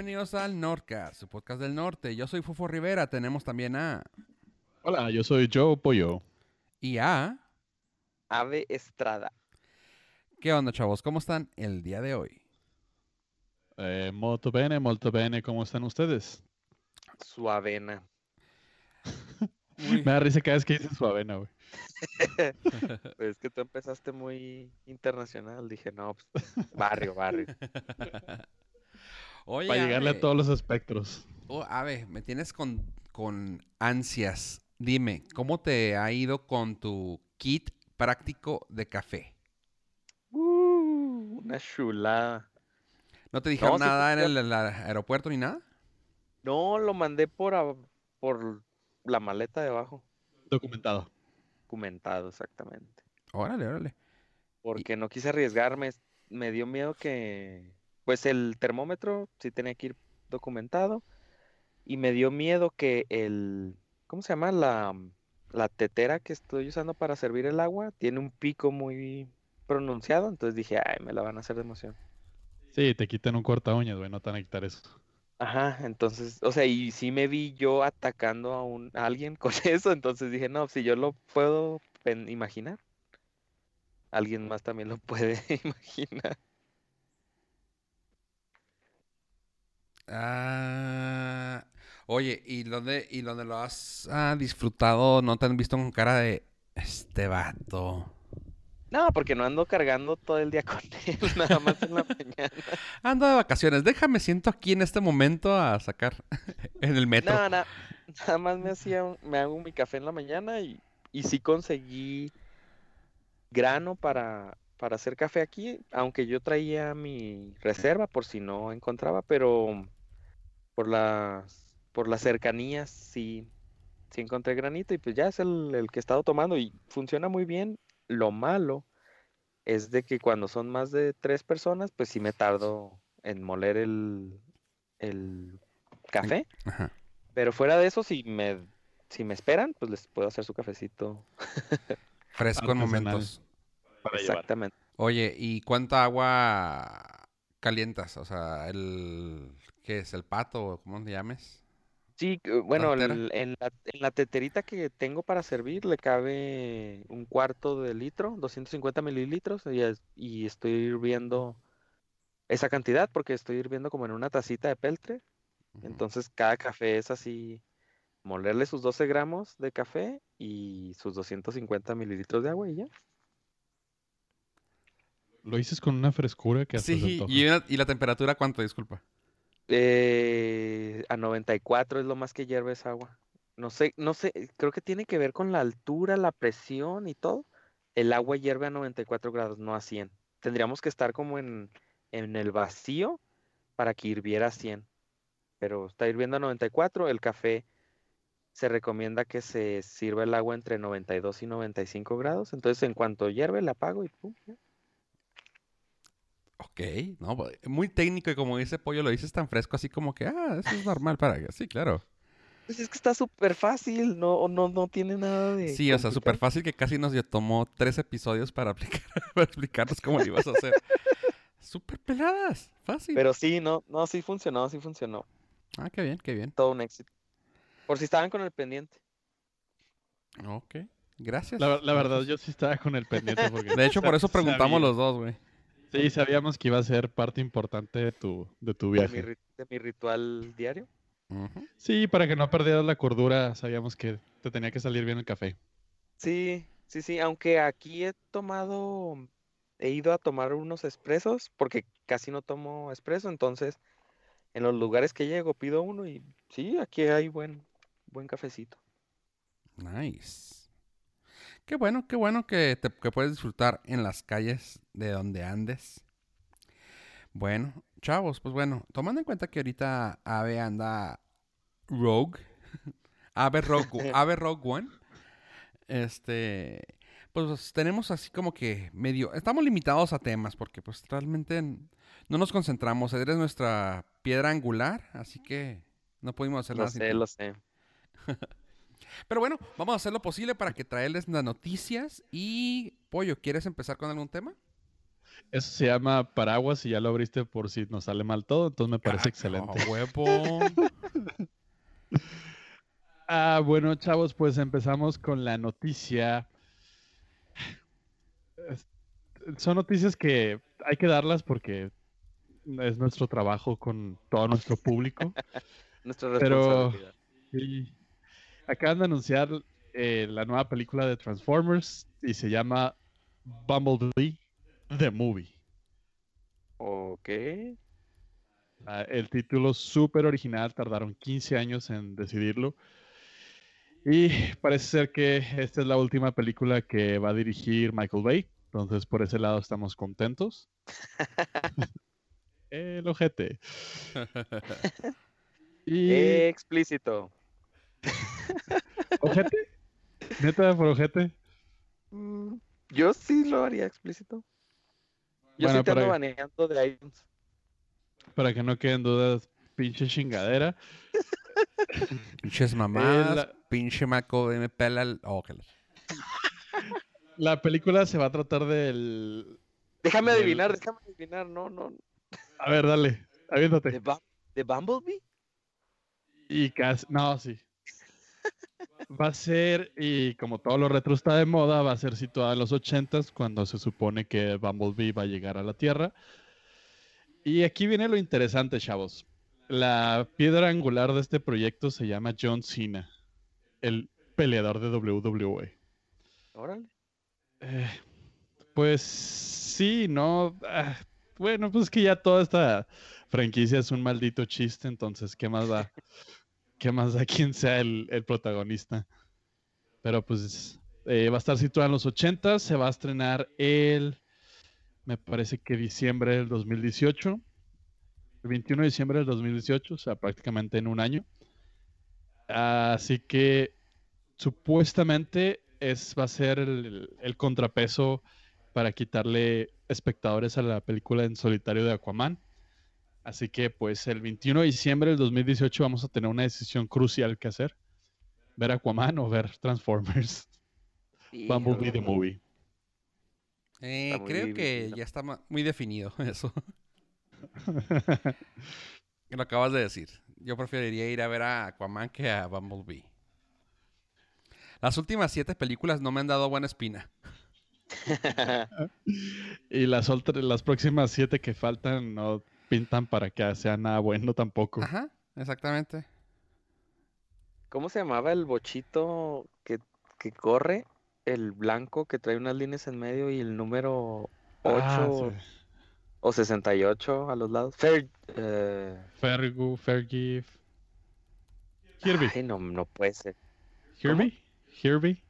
Bienvenidos al Nordcast, su podcast del norte. Yo soy Fufo Rivera, tenemos también a... Hola, yo soy Joe Pollo. Y a... Ave Estrada. ¿Qué onda, chavos? ¿Cómo están el día de hoy? Eh, molto bene, molto bene, ¿cómo están ustedes? Su avena. Muy- Me da risa cada vez que dices su avena, güey. Pues es que tú empezaste muy internacional. Dije, no, pues, barrio, barrio. Oye, Para llegarle Ave, a todos los espectros. oh, Ave, me tienes con, con ansias. Dime, ¿cómo te ha ido con tu kit práctico de café? Uh, una chulada. ¿No te dijeron nada en pues, el, el aeropuerto ni nada? No, lo mandé por, a- por la maleta de abajo. Documentado. Documentado, exactamente. Órale, órale. Porque no quise arriesgarme. Me dio miedo que, pues el termómetro sí tenía que ir documentado. Y me dio miedo que el, ¿cómo se llama? La, la tetera que estoy usando para servir el agua tiene un pico muy pronunciado. Entonces dije, ay, me la van a hacer de emoción. Sí, te quitan un corta uñas, güey, no te van a quitar eso. Ajá, entonces, o sea, y sí me vi yo atacando a, un, a alguien con eso. Entonces dije, no, si yo lo puedo imaginar, alguien más también lo puede imaginar. Ah, oye, ¿y dónde, y dónde lo has ah, disfrutado? ¿No te han visto con cara de este vato? No, porque no ando cargando todo el día con él, nada más en la mañana. Ando de vacaciones, déjame siento aquí en este momento a sacar en el metro. No, na- nada más me hacía, me hago mi café en la mañana y, y sí conseguí grano para, para hacer café aquí, aunque yo traía mi reserva por si no encontraba, pero por las, por las cercanías sí, sí encontré granito y pues ya es el, el que he estado tomando y funciona muy bien. Lo malo es de que cuando son más de tres personas, pues sí me tardo en moler el, el café. Ajá. Pero fuera de eso, si me, si me esperan, pues les puedo hacer su cafecito. Fresco en momentos. Para llevar. Exactamente. Oye, ¿y cuánta agua calientas? O sea, el... ¿Qué es? ¿El pato o cómo le llames? Sí, bueno, el- en la, en la teterita que tengo para servir le cabe un cuarto de litro, 250 mililitros, y, es- y estoy hirviendo esa cantidad porque estoy hirviendo como en una tacita de peltre. Entonces cada café es así, molerle sus 12 gramos de café y sus 250 mililitros de agua y ya. Lo dices con una frescura que se Sí, y, una- ¿y la temperatura cuánto? Disculpa. Eh, a 94 es lo más que hierve esa agua. No sé, no sé, creo que tiene que ver con la altura, la presión y todo. El agua hierve a 94 grados, no a 100. Tendríamos que estar como en, en el vacío para que hirviera a 100. Pero está hirviendo a 94. El café se recomienda que se sirva el agua entre 92 y 95 grados. Entonces, en cuanto hierve, la apago y pum. Ok, no, muy técnico y como dice Pollo, lo dices tan fresco así como que, ah, eso es normal para... Sí, claro. Pues es que está súper fácil, no, no, no tiene nada de Sí, o sea, súper fácil que casi nos tomó tres episodios para, aplicar, para explicarnos cómo lo ibas a hacer. Súper peladas, fácil. Pero sí, no, no, sí funcionó, sí funcionó. Ah, qué bien, qué bien. Todo un éxito. Por si estaban con el pendiente. Ok, gracias. La, la verdad, yo sí estaba con el pendiente porque... De hecho, por eso sabía- preguntamos los dos, güey. Sí, sabíamos que iba a ser parte importante de tu, de tu De mi, viaje. de mi ritual diario. Sí, para que no perdieras la cordura, sabíamos que te tenía que salir bien el café. Sí, sí, sí, aunque aquí he tomado, he ido a tomar unos expresos, porque casi no tomo expreso, entonces en los lugares que llego pido uno y sí, aquí hay buen, buen cafecito. Nice. Qué bueno, qué bueno que, te, que puedes disfrutar en las calles de donde andes. Bueno, chavos, pues bueno, tomando en cuenta que ahorita Ave anda rogue, a ver Rogue, a ver Rogue One. Este, pues tenemos así como que medio, estamos limitados a temas porque pues realmente no nos concentramos. Eres nuestra piedra angular, así que no pudimos hacer Lo nada. sin sé, lo sé. Pero bueno, vamos a hacer lo posible para que traerles las noticias y Pollo, ¿quieres empezar con algún tema? Eso se llama paraguas y ya lo abriste por si nos sale mal todo, entonces me parece Ah, excelente. no, huevo. Ah, bueno, chavos, pues empezamos con la noticia. Son noticias que hay que darlas porque es nuestro trabajo con todo nuestro público. Nuestra Pero- responsabilidad. Acaban de anunciar eh, la nueva película de Transformers y se llama Bumblebee The Movie. Ok. Ah, el título súper original, tardaron 15 años en decidirlo. Y parece ser que esta es la última película que va a dirigir Michael Bay. Entonces, por ese lado estamos contentos. el ojete. y Explícito. ojete. Neta, por ojete. Mm, Yo sí lo haría explícito. Yo Bueno, sí te ando baneando de iTunes. Para que no queden dudas, pinche chingadera. Pinches mamás, la- pinche maco, me pela el... oh, que la- La película se va a tratar del. Déjame del- adivinar, déjame adivinar. No, no. A ver, dale, ¿De, aviéntate. Bum- de Bumblebee? Y casi. No, sí. Va a ser, y como todo lo retro está de moda, va a ser situada en los 80s, cuando se supone que Bumblebee va a llegar a la Tierra. Y aquí viene lo interesante, chavos. La piedra angular de este proyecto se llama John Cena, el peleador de WWE. Órale. Eh, pues sí, no. ah, bueno, pues que ya toda esta franquicia es un maldito chiste, entonces, ¿qué más da? ¿Qué más da quien sea el, protagonista? Pero pues eh, va a estar situada en los 80, se va a estrenar el, me parece que diciembre del 2018, el 21 de diciembre del 2018, o sea, prácticamente en un año. Así que supuestamente es, va a ser el contrapeso para quitarle espectadores a la película en solitario de Aquaman. Así que pues el 21 de diciembre del 2018 vamos a tener una decisión crucial que hacer. Ver Aquaman o ver Transformers. Bumblebee the. Movie. Eh, creo que definido. ya está muy definido eso. Lo acabas de decir. Yo preferiría ir a ver a Aquaman que a Bumblebee. Las últimas siete películas no me han dado buena espina. y las, las próximas siete que faltan no pintan para que sea nada bueno tampoco. Ajá, exactamente. ¿Cómo se llamaba el bochito que, que corre? El blanco que trae unas líneas en medio y el número 8 Ah, sí. o 68 a los lados. Fair, eh, Fergu, Fergie. Herbie. Ay, no, no puede ser. Herbie. Herbie.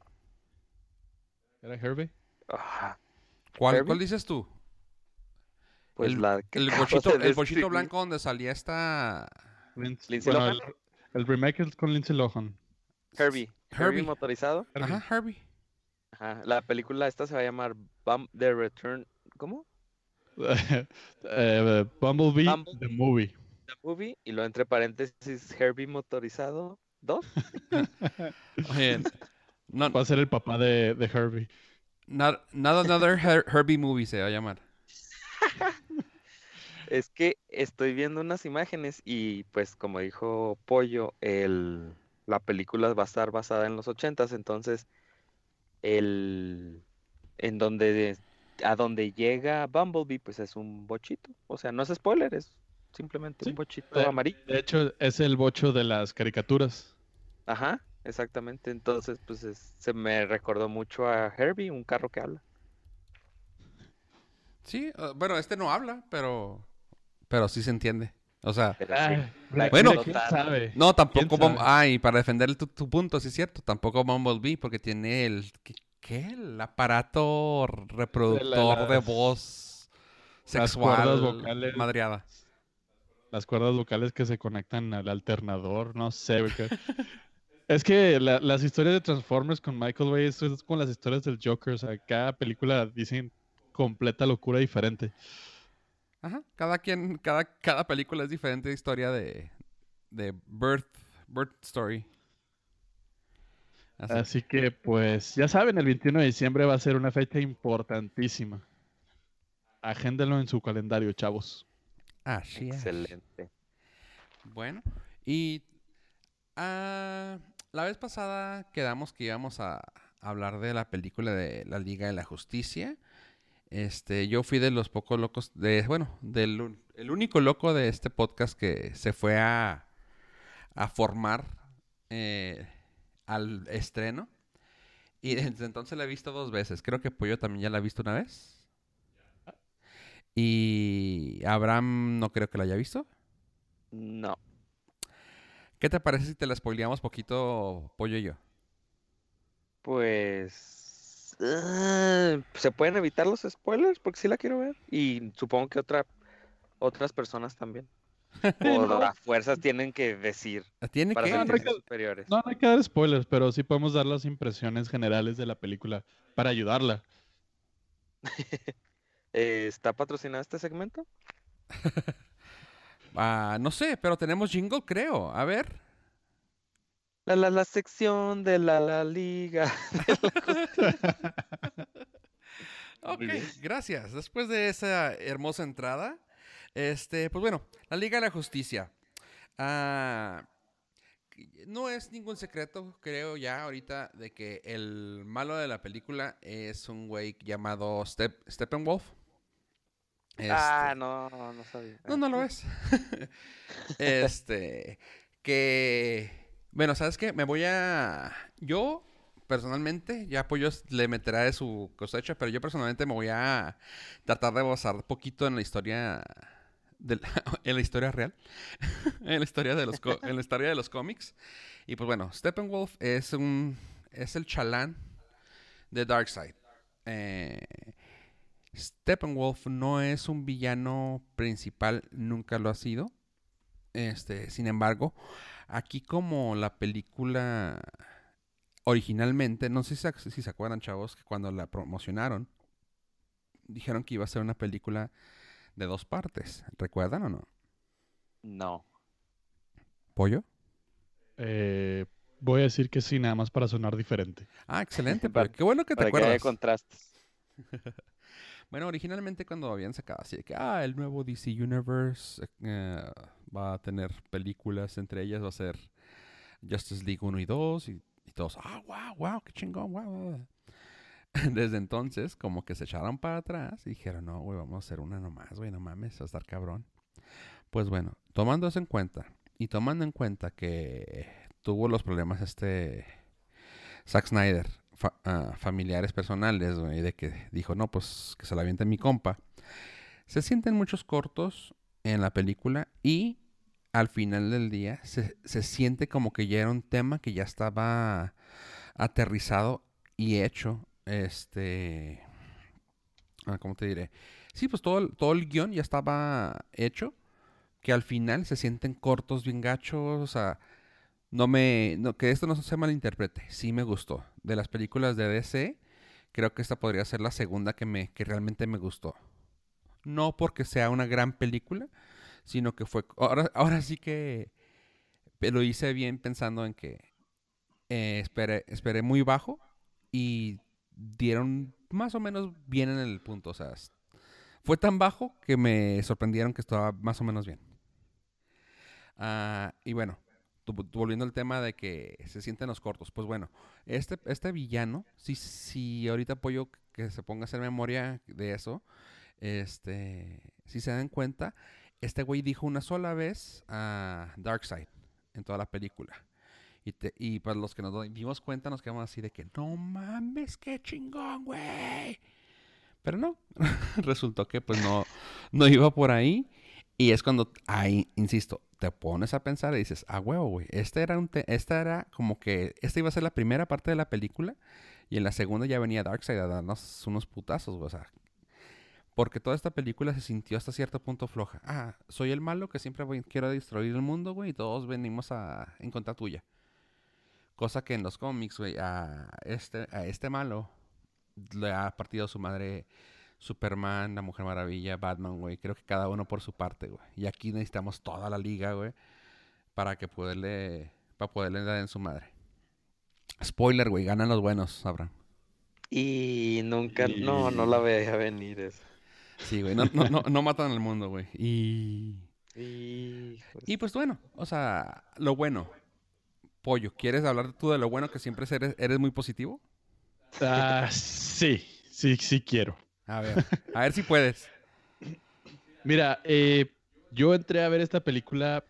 ¿Era Herbie? Ah, ¿Cuál, ¿Herbie? cuál dices tú? Pues el, la el bochito, de el bochito blanco donde salía esta... Lindsay- ¿Lindsay bueno, Lohan? el, el remake es con Lindsay Lohan. Herbie. Herbie. Herbie. motorizado. Ajá, Herbie. Ajá. La película esta se va a llamar Bum- The Return. ¿Cómo? Eh, Bumblebee, Bumble- the movie. The Movie. Y lo entre paréntesis Herbie motorizado 2. Oye, no, Va a ser el papá de, de Herbie. not, not another Her- Herbie movie se va a llamar. Es que estoy viendo unas imágenes y pues como dijo Pollo, el, la película va a estar basada en los ochentas, entonces el en donde a donde llega Bumblebee pues es un bochito, o sea, no es spoiler, es simplemente Sí, un bochito de- amarillo. De hecho, es el bocho de las caricaturas. Ajá, exactamente, entonces pues es- se me recordó mucho a Herbie, un carro que habla. Sí, uh, bueno, este no habla, pero... Pero sí se entiende. O sea, Bueno. no, tampoco... ¿Quién Bum- sabe? Ah, y para defender tu, tu punto, sí es cierto, tampoco Bumblebee, porque tiene el... ¿Qué? qué? El aparato reproductor de las- voz las sexual cuerdas vocales. madreada. Las cuerdas vocales que se conectan al alternador, no sé. Es que la- las historias de Transformers con Michael Bay es como las historias del Joker. O sea, cada película dicen completa locura diferente. Ajá. Cada quien, cada, cada película es diferente historia de, de birth, birth story. Así. Así que, pues, ya saben, el 21 de diciembre va a ser una fecha importantísima. Agéndenlo en su calendario, chavos. Así es. Excelente. Bueno, y ah, la vez pasada quedamos que íbamos a hablar de la película de la Liga de la Justicia. Este, yo fui de los pocos locos, de, bueno, del el único loco de este podcast que se fue a, a formar eh, al estreno. Y desde entonces la he visto dos veces. Creo que Pollo también ya la ha visto una vez. Y Abraham no creo que la haya visto. No. ¿Qué te parece si te la spoileamos poquito, Pollo y yo? Pues. Ah, ¿Se pueden evitar los spoilers? Porque sí la quiero ver. Y supongo que otra, otras personas también. No. las fuerzas tienen que decir Tiene para que... no, sentirse que- superiores. No, no hay que dar spoilers, pero sí podemos dar las impresiones generales de la película para ayudarla. ¿Está patrocinado este segmento? Ah, no sé, pero tenemos jingle, creo. A ver. La, la, la sección de la, la liga. Ok, bien. gracias. Después de esa hermosa entrada, este, pues bueno, la Liga de la Justicia. Ah, no es ningún secreto, creo ya ahorita, de que el malo de la película es un güey llamado Step, Steppenwolf. Ah, Este, no, no sabía. No, no lo es. este, que, bueno, ¿sabes qué? Me voy a, yo personalmente, ya Pollos le meterá de su cosecha, pero yo personalmente me voy a tratar de basar poquito en la historia, en la historia real, en la historia de los, en la historia de los cómics. Y pues bueno, Steppenwolf es un, es el chalán de Darkseid. Eh, Steppenwolf no es un villano principal, nunca lo ha sido. Este, sin embargo, aquí como la película originalmente, no sé si, se- si se acuerdan, chavos, que cuando la promocionaron, dijeron que iba a ser una película de dos partes. ¿Recuerdan o no? No. ¿Pollo? Eh, voy a decir que sí, nada más para sonar diferente. Ah, excelente. Para- pero qué bueno que te Para que haya acuerdas. contrastes. Bueno, originalmente cuando habían sacado así de que, ah, el nuevo DC Universe eh, va a tener películas, entre ellas va a ser Justice League 1 y 2, y, y todos, ah, wow, wow, qué chingón, wow, wow. Desde entonces, como que se echaron para atrás y dijeron, no, güey, vamos a hacer una nomás, güey, no mames, va a estar cabrón. Pues bueno, tomando eso en cuenta, y tomando en cuenta que tuvo los problemas este Zack Snyder, ah, familiares personales, güey, de que dijo, no, pues que se la aviente mi compa. Se sienten muchos cortos en la película y al final del día se, se siente como que ya era un tema que ya estaba aterrizado y hecho. Este. ah, ¿Cómo te diré? Sí, pues todo, todo el guion ya estaba hecho. Que al final se sienten cortos, bien gachos. O sea, no me. No, que esto no se malinterprete. Sí me gustó. De las películas de DC, creo que esta podría ser la segunda que, me, que realmente me gustó. No porque sea una gran película, sino que fue. Ahora, ahora sí que lo hice bien pensando en que eh, esperé, esperé muy bajo y dieron más o menos bien en el punto. O sea, fue tan bajo que me sorprendieron que estaba más o menos bien. Ah, y bueno, volviendo al tema de que se sienten los cortos. Pues bueno, este, este villano, si, si ahorita apoyo que se ponga a hacer memoria de eso, este, si se dan cuenta, este güey dijo una sola vez a Darkseid en toda la película. Y, te- para los que nos dimos cuenta, nos quedamos así de que, no mames, qué chingón, güey. Pero no, resultó que pues no, no iba por ahí. Y es cuando, ahí, insisto, te pones a pensar y dices, ah, huevo, güey, este era un esta era como que, esta iba a ser la primera parte de la película. Y en la segunda ya venía Darkseid a darnos unos putazos, güey. O sea, porque toda esta película se sintió hasta cierto punto floja. Ah, soy el malo que siempre voy- quiero destruir el mundo, güey, y todos venimos a, en contra tuya. Cosa que en los cómics, güey, a este, a este malo le ha partido su madre Superman, la Mujer Maravilla, Batman, güey. Creo que cada uno por su parte, güey. Y aquí necesitamos toda la liga, güey, para que poderle, para poderle dar en su madre. Spoiler, güey, ganan los buenos, Abraham. Y nunca, no, no la veía venir esa. Sí, güey, no, no, no, no matan al mundo, güey. Y... Híjole. Y pues bueno, o sea, lo bueno. Pollo, ¿quieres hablar tú de lo bueno que siempre eres, eres muy positivo? Ah, sí, sí, sí quiero. A ver, a ver si puedes. Mira, eh, yo entré a ver esta película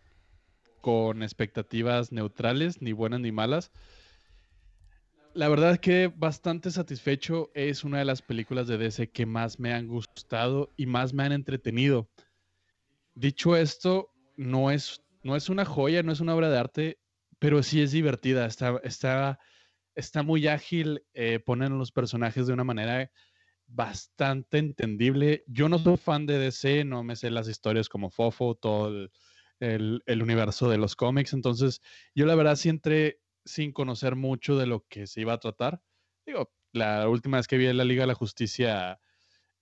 con expectativas neutrales, ni buenas ni malas. La verdad que bastante satisfecho. Es una de las películas de DC que más me han gustado y más me han entretenido. Dicho esto, no es, no es una joya, no es una obra de arte, pero sí es divertida. Está, está, está muy ágil. eh, ponen los personajes de una manera bastante entendible. Yo no soy fan de DC, no me sé las historias como Fofo, todo el, el- universo de los cómics. Entonces, yo la verdad sí entré sin conocer mucho de lo que se iba a tratar. Digo, la última vez que vi en la Liga de la Justicia,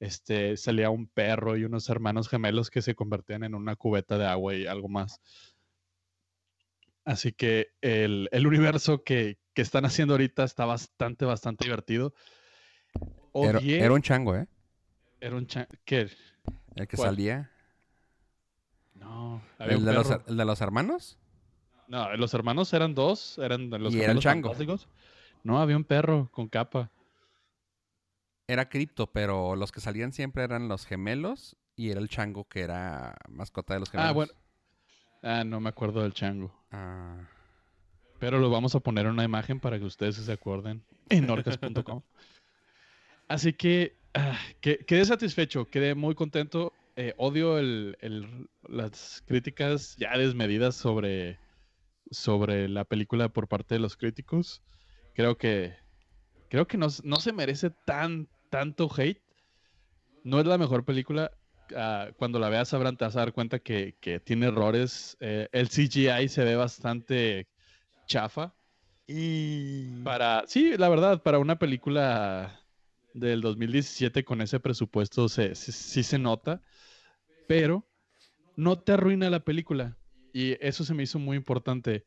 este, salía un perro y unos hermanos gemelos que se convertían en una cubeta de agua y algo más. Así que el, el universo que, que están haciendo ahorita está bastante, bastante divertido. Era, un chango, ¿eh? era un cha- ¿Qué? El que ¿Cuál? salía. No, había ¿El un de, los, perro. el de los hermanos? No, los hermanos eran dos, eran los ¿Y era el chango? fantásticos. No, había un perro con capa. Era cripto, pero los que salían siempre eran los gemelos y era el chango que era mascota de los gemelos. Ah, bueno. Ah, no me acuerdo del chango. Ah, Pero lo vamos a poner en una imagen para que ustedes se acuerden en orcas.com. Así que ah, que- quedé satisfecho, quedé muy contento. Eh, odio el- el- las críticas ya desmedidas sobre, sobre la película por parte de los críticos. Creo que creo que no, no se merece tan tanto hate. No es la mejor película. ah, cuando la veas sabrán, te vas a dar cuenta que, que tiene errores. Eh, el CGI se ve bastante chafa. Y Para, sí, la verdad, para una película del 2017 con ese presupuesto se, sí, sí se nota, pero no te arruina la película. Y eso se me hizo muy importante.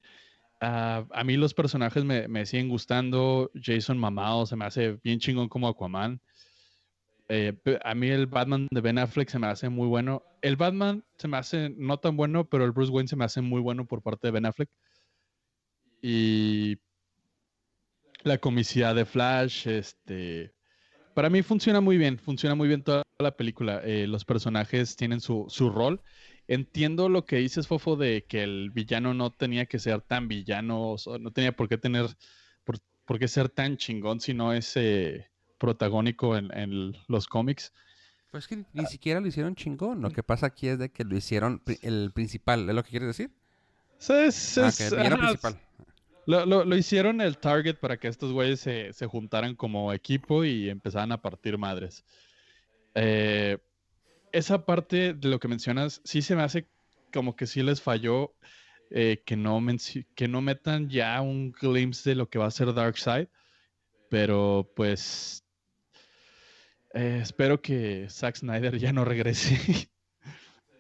Ah, a mí los personajes me, me siguen gustando. Jason Mamado se me hace bien chingón como Aquaman. Eh, a mí el Batman de Ben Affleck se me hace muy bueno. El Batman se me hace no tan bueno, pero el Bruce Wayne se me hace muy bueno por parte de Ben Affleck. Y la comicidad de Flash, este, para mí funciona muy bien, funciona muy bien toda la película. Eh, los personajes tienen su, su rol. Entiendo lo que dices, Fofo, de que el villano no tenía que ser tan villano, no tenía por qué tener, por, por qué ser tan chingón si no es eh, protagónico en, en los cómics. pues que ni siquiera lo hicieron chingón. Lo que pasa aquí es de que lo hicieron el principal. ¿Es lo que quieres decir? Es- Ah, es- que el villano principal. Lo, lo- lo hicieron el target para que estos güeyes se, se juntaran como equipo y empezaran a partir madres. Eh, esa parte de lo que mencionas, sí se me hace como que sí les falló eh, que, no que no metan ya un glimpse de lo que va a ser Darkseid. Pero pues eh, espero que Zack Snyder ya no regrese.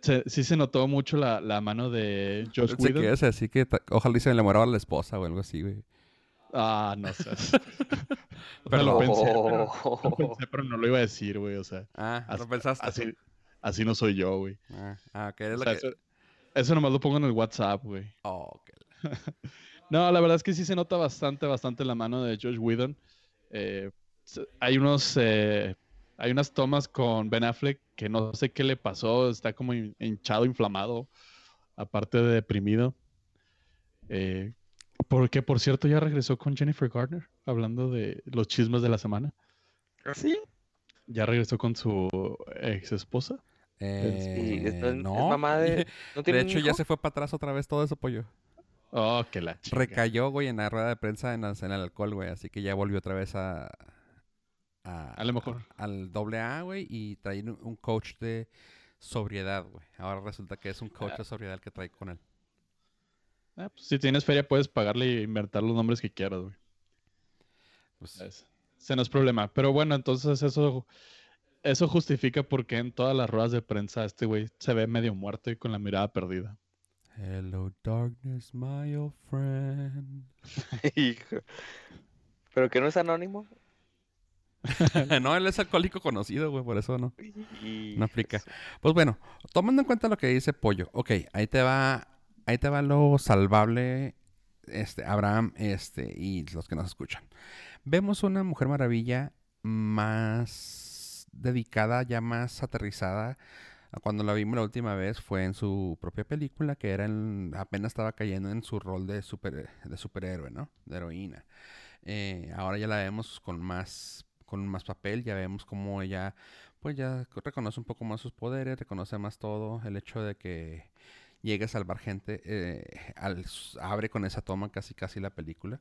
Se- sí se notó mucho la, la mano de Josh que Whedon. ibas a decir que ojalá y se le moraba a la esposa o algo así, güey. Ah, no seas. O sea, Perdón. lo pensé, pero, lo pensé, pero no lo iba a decir, güey. O sea, Ah, así, lo pensaste. así, así no soy yo, güey. Ah, ah, ok, es O lo sea, que... eso, eso nomás lo pongo en el WhatsApp, güey. Oh, ok. No, la verdad es que sí se nota bastante, bastante la mano de Josh Whedon. Eh, hay unos, eh, hay unas tomas con Ben Affleck que no sé qué le pasó, está como hin- hinchado, inflamado, aparte de deprimido. Eh, porque, por cierto, ya regresó con Jennifer Garner, hablando de los chismes de la semana. ¿Sí? Ya regresó con su ex esposa. Eh, es- es no. mamá de- ¿No De tiene hecho, ya se fue para atrás otra vez todo eso, pollo. Oh, que la chica. Recayó, güey, en la rueda de prensa en, en el alcohol, güey. Así que ya volvió otra vez a... a- A lo mejor. Al doble A, güey. Y trae un, un coach de sobriedad, güey. Ahora resulta que es un coach de sobriedad el que trae con él. Ah, pues, si tienes feria, puedes pagarle e inventar los nombres que quieras, güey. Pues, Es- Ese no es problema. Pero bueno, entonces eso, eso justifica por qué en todas las ruedas de prensa este güey se ve medio muerto y con la mirada perdida. Hello, darkness, my old friend. Hijo. ¿Pero que no es anónimo? no, él es alcohólico conocido, güey, por eso no. No aplica. Pues bueno, tomando en cuenta lo que dice Pollo, ok, ahí te va, ahí te va lo salvable, este, Abraham, este, y los que nos escuchan. Vemos una Mujer Maravilla más dedicada, ya más aterrizada. Cuando la vimos la última vez fue en su propia película, que era en- apenas estaba cayendo en su rol de, super, de superhéroe, ¿no? De heroína. Eh, ahora ya la vemos con más, con más papel, ya vemos cómo ella pues ya co- reconoce un poco más sus poderes, reconoce más todo, el hecho de que llegue a salvar gente, eh, abre con esa toma casi casi la película,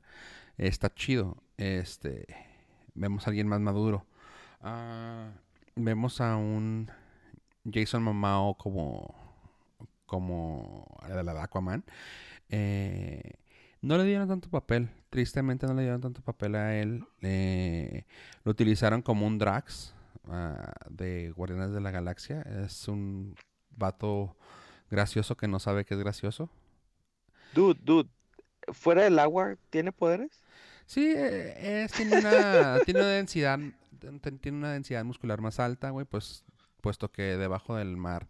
está chido, este, vemos a alguien más maduro, Ah, vemos a un Jason Momoa como, como el de Aquaman, eh, no le dieron tanto papel, tristemente no le dieron tanto papel a él, eh, lo utilizaron como un Drax, ah, de Guardianes de la Galaxia. Es un vato gracioso que no sabe que es gracioso. Dude, dude, ¿fuera del agua tiene poderes? Sí, eh, es, tiene una, tiene una densidad, tiene una densidad muscular más alta, güey, pues puesto que debajo del mar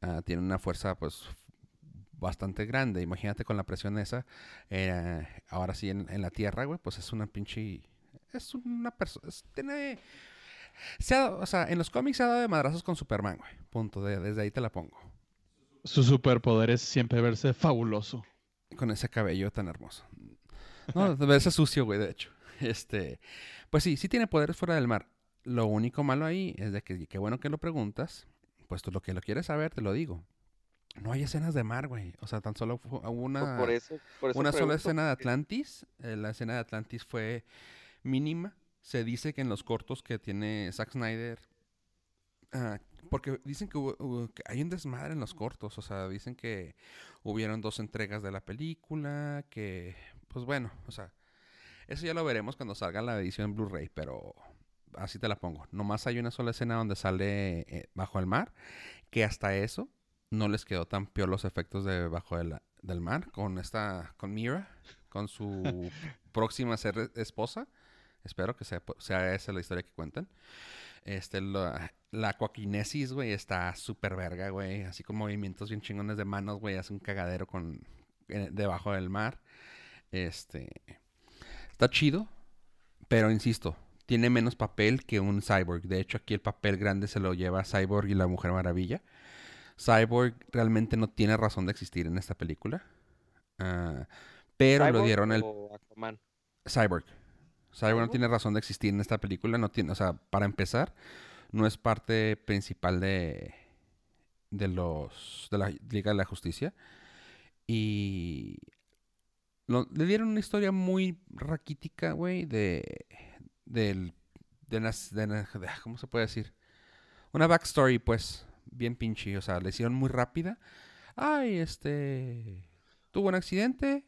ah, tiene una fuerza, pues bastante grande. Imagínate con la presión esa, eh, ahora sí en, en la tierra, güey, pues es una pinche, es una persona, tiene, se ha o sea, en los cómics se ha dado de madrazos con Superman, güey, punto, de- desde ahí te la pongo, Su superpoder es siempre verse fabuloso. con ese cabello tan hermoso. No, de verse sucio, güey, de hecho. Este, pues sí, sí tiene poderes fuera del mar. Lo único malo ahí es de que, qué bueno que lo preguntas, pues tú lo que lo quieres saber, te lo digo. No hay escenas de mar, güey. O sea, tan solo hubo una, por eso, por eso una sola escena de Atlantis. Eh, la escena de Atlantis fue mínima. Se dice que en los cortos que tiene Zack Snyder. ah, porque dicen que, hubo- hubo- que hay un desmadre en los cortos. O sea, dicen que hubieron dos entregas de la película. Que, pues bueno, o sea, eso ya lo veremos cuando salga la edición Blu-ray. Pero así te la pongo. Nomás hay una sola escena donde sale eh, bajo el mar. Que hasta eso no les quedó tan peor los efectos de bajo del, del mar con esta, con Mira, con su próxima ser esposa. Espero que sea, sea esa la historia que cuentan. Este, la, la coaquinesis, güey, está súper verga, güey. Así con movimientos bien chingones de manos, güey. Hace un cagadero con, eh, debajo del mar. Este, está chido, pero insisto, tiene menos papel que un Cyborg. De hecho, aquí el papel grande se lo lleva Cyborg y la Mujer Maravilla. Cyborg realmente no tiene razón de existir en esta película. Ah, pero ¿Cyborg dieron el Aquaman? Cyborg. Cyborg no tiene razón de existir en esta película. No tiene, o sea, para empezar, no es parte principal de, de los de la Liga de la Justicia. Y lo- le dieron una historia muy raquítica, güey, de del de, de de- ¿cómo se puede decir? Una backstory, pues, bien pinche, o sea, le hicieron muy rápida. Ay, este tuvo un accidente,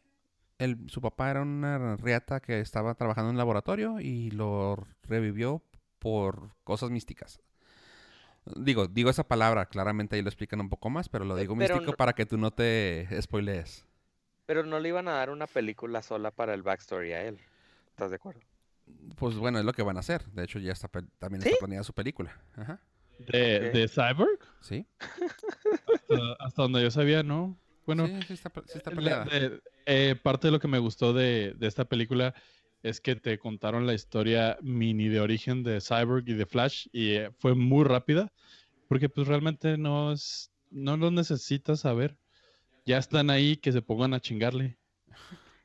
el- su papá era una riata que estaba trabajando en un laboratorio y lo revivió por cosas místicas. Digo, digo esa palabra, claramente ahí lo explican un poco más, pero lo Eh, digo pero místico no- para que tú no te spoilees. Pero no le iban a dar una película sola para el backstory a él. ¿Estás de acuerdo? Pues bueno, es lo que van a hacer. De hecho, ya está también ¿Sí? está planeada su película. Ajá. ¿De, Cyborg? ¿Sí? Hasta, hasta donde yo sabía, ¿no? Bueno, sí, sí está, sí peleada. de- eh, parte de lo que me gustó de, de esta película es que te contaron la historia mini de origen de Cyborg y de Flash y eh, fue muy rápida porque pues realmente no es, no lo necesitas saber. Ya están ahí que se pongan a chingarle.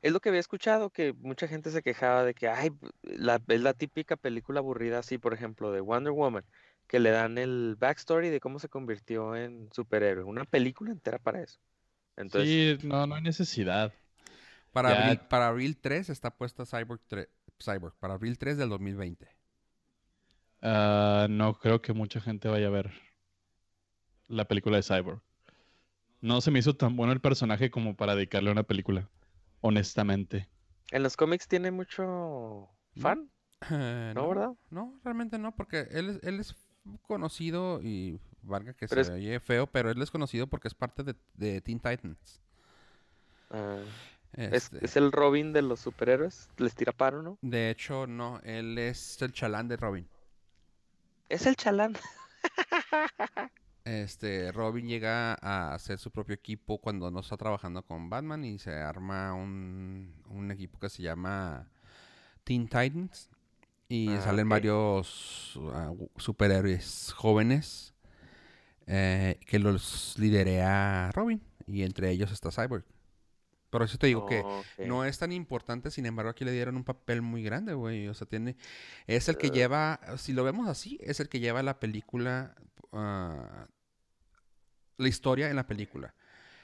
Es lo que había escuchado, que mucha gente se quejaba de que, ay, la, es la típica película aburrida así, por ejemplo, de Wonder Woman, que le dan el backstory de cómo se convirtió en superhéroe. Una película entera para eso. Entonces, sí, no, no hay necesidad. Para, ya- abril, para abril 3 está puesta Cyborg 3. Cyborg, para abril 3 del 2020. Ah, no creo que mucha gente vaya a ver la película de Cyborg. No se me hizo tan bueno el personaje como para dedicarle a una película. Honestamente. En los cómics tiene mucho fan, ¿no, verdad? No, realmente no, porque él es, él es conocido y valga que Pero se es- oye feo, pero él es conocido porque es parte de, de Teen Titans. Ah, es, Este, es el Robin de los superhéroes. Les tira paro, ¿no? De hecho, no, él es el chalán de Robin. Es el chalán. Este, Robin llega a hacer su propio equipo cuando no está trabajando con Batman y se arma un, un equipo que se llama Teen Titans. Y Ah, salen varios uh, superhéroes jóvenes eh, que los liderea Robin. Y entre ellos está Cyborg. Por eso te digo que no es tan importante, sin embargo, aquí le dieron un papel muy grande, güey. O sea, tiene. Es el que lleva. Si lo vemos así, es el que lleva la película. ah, la historia en la película.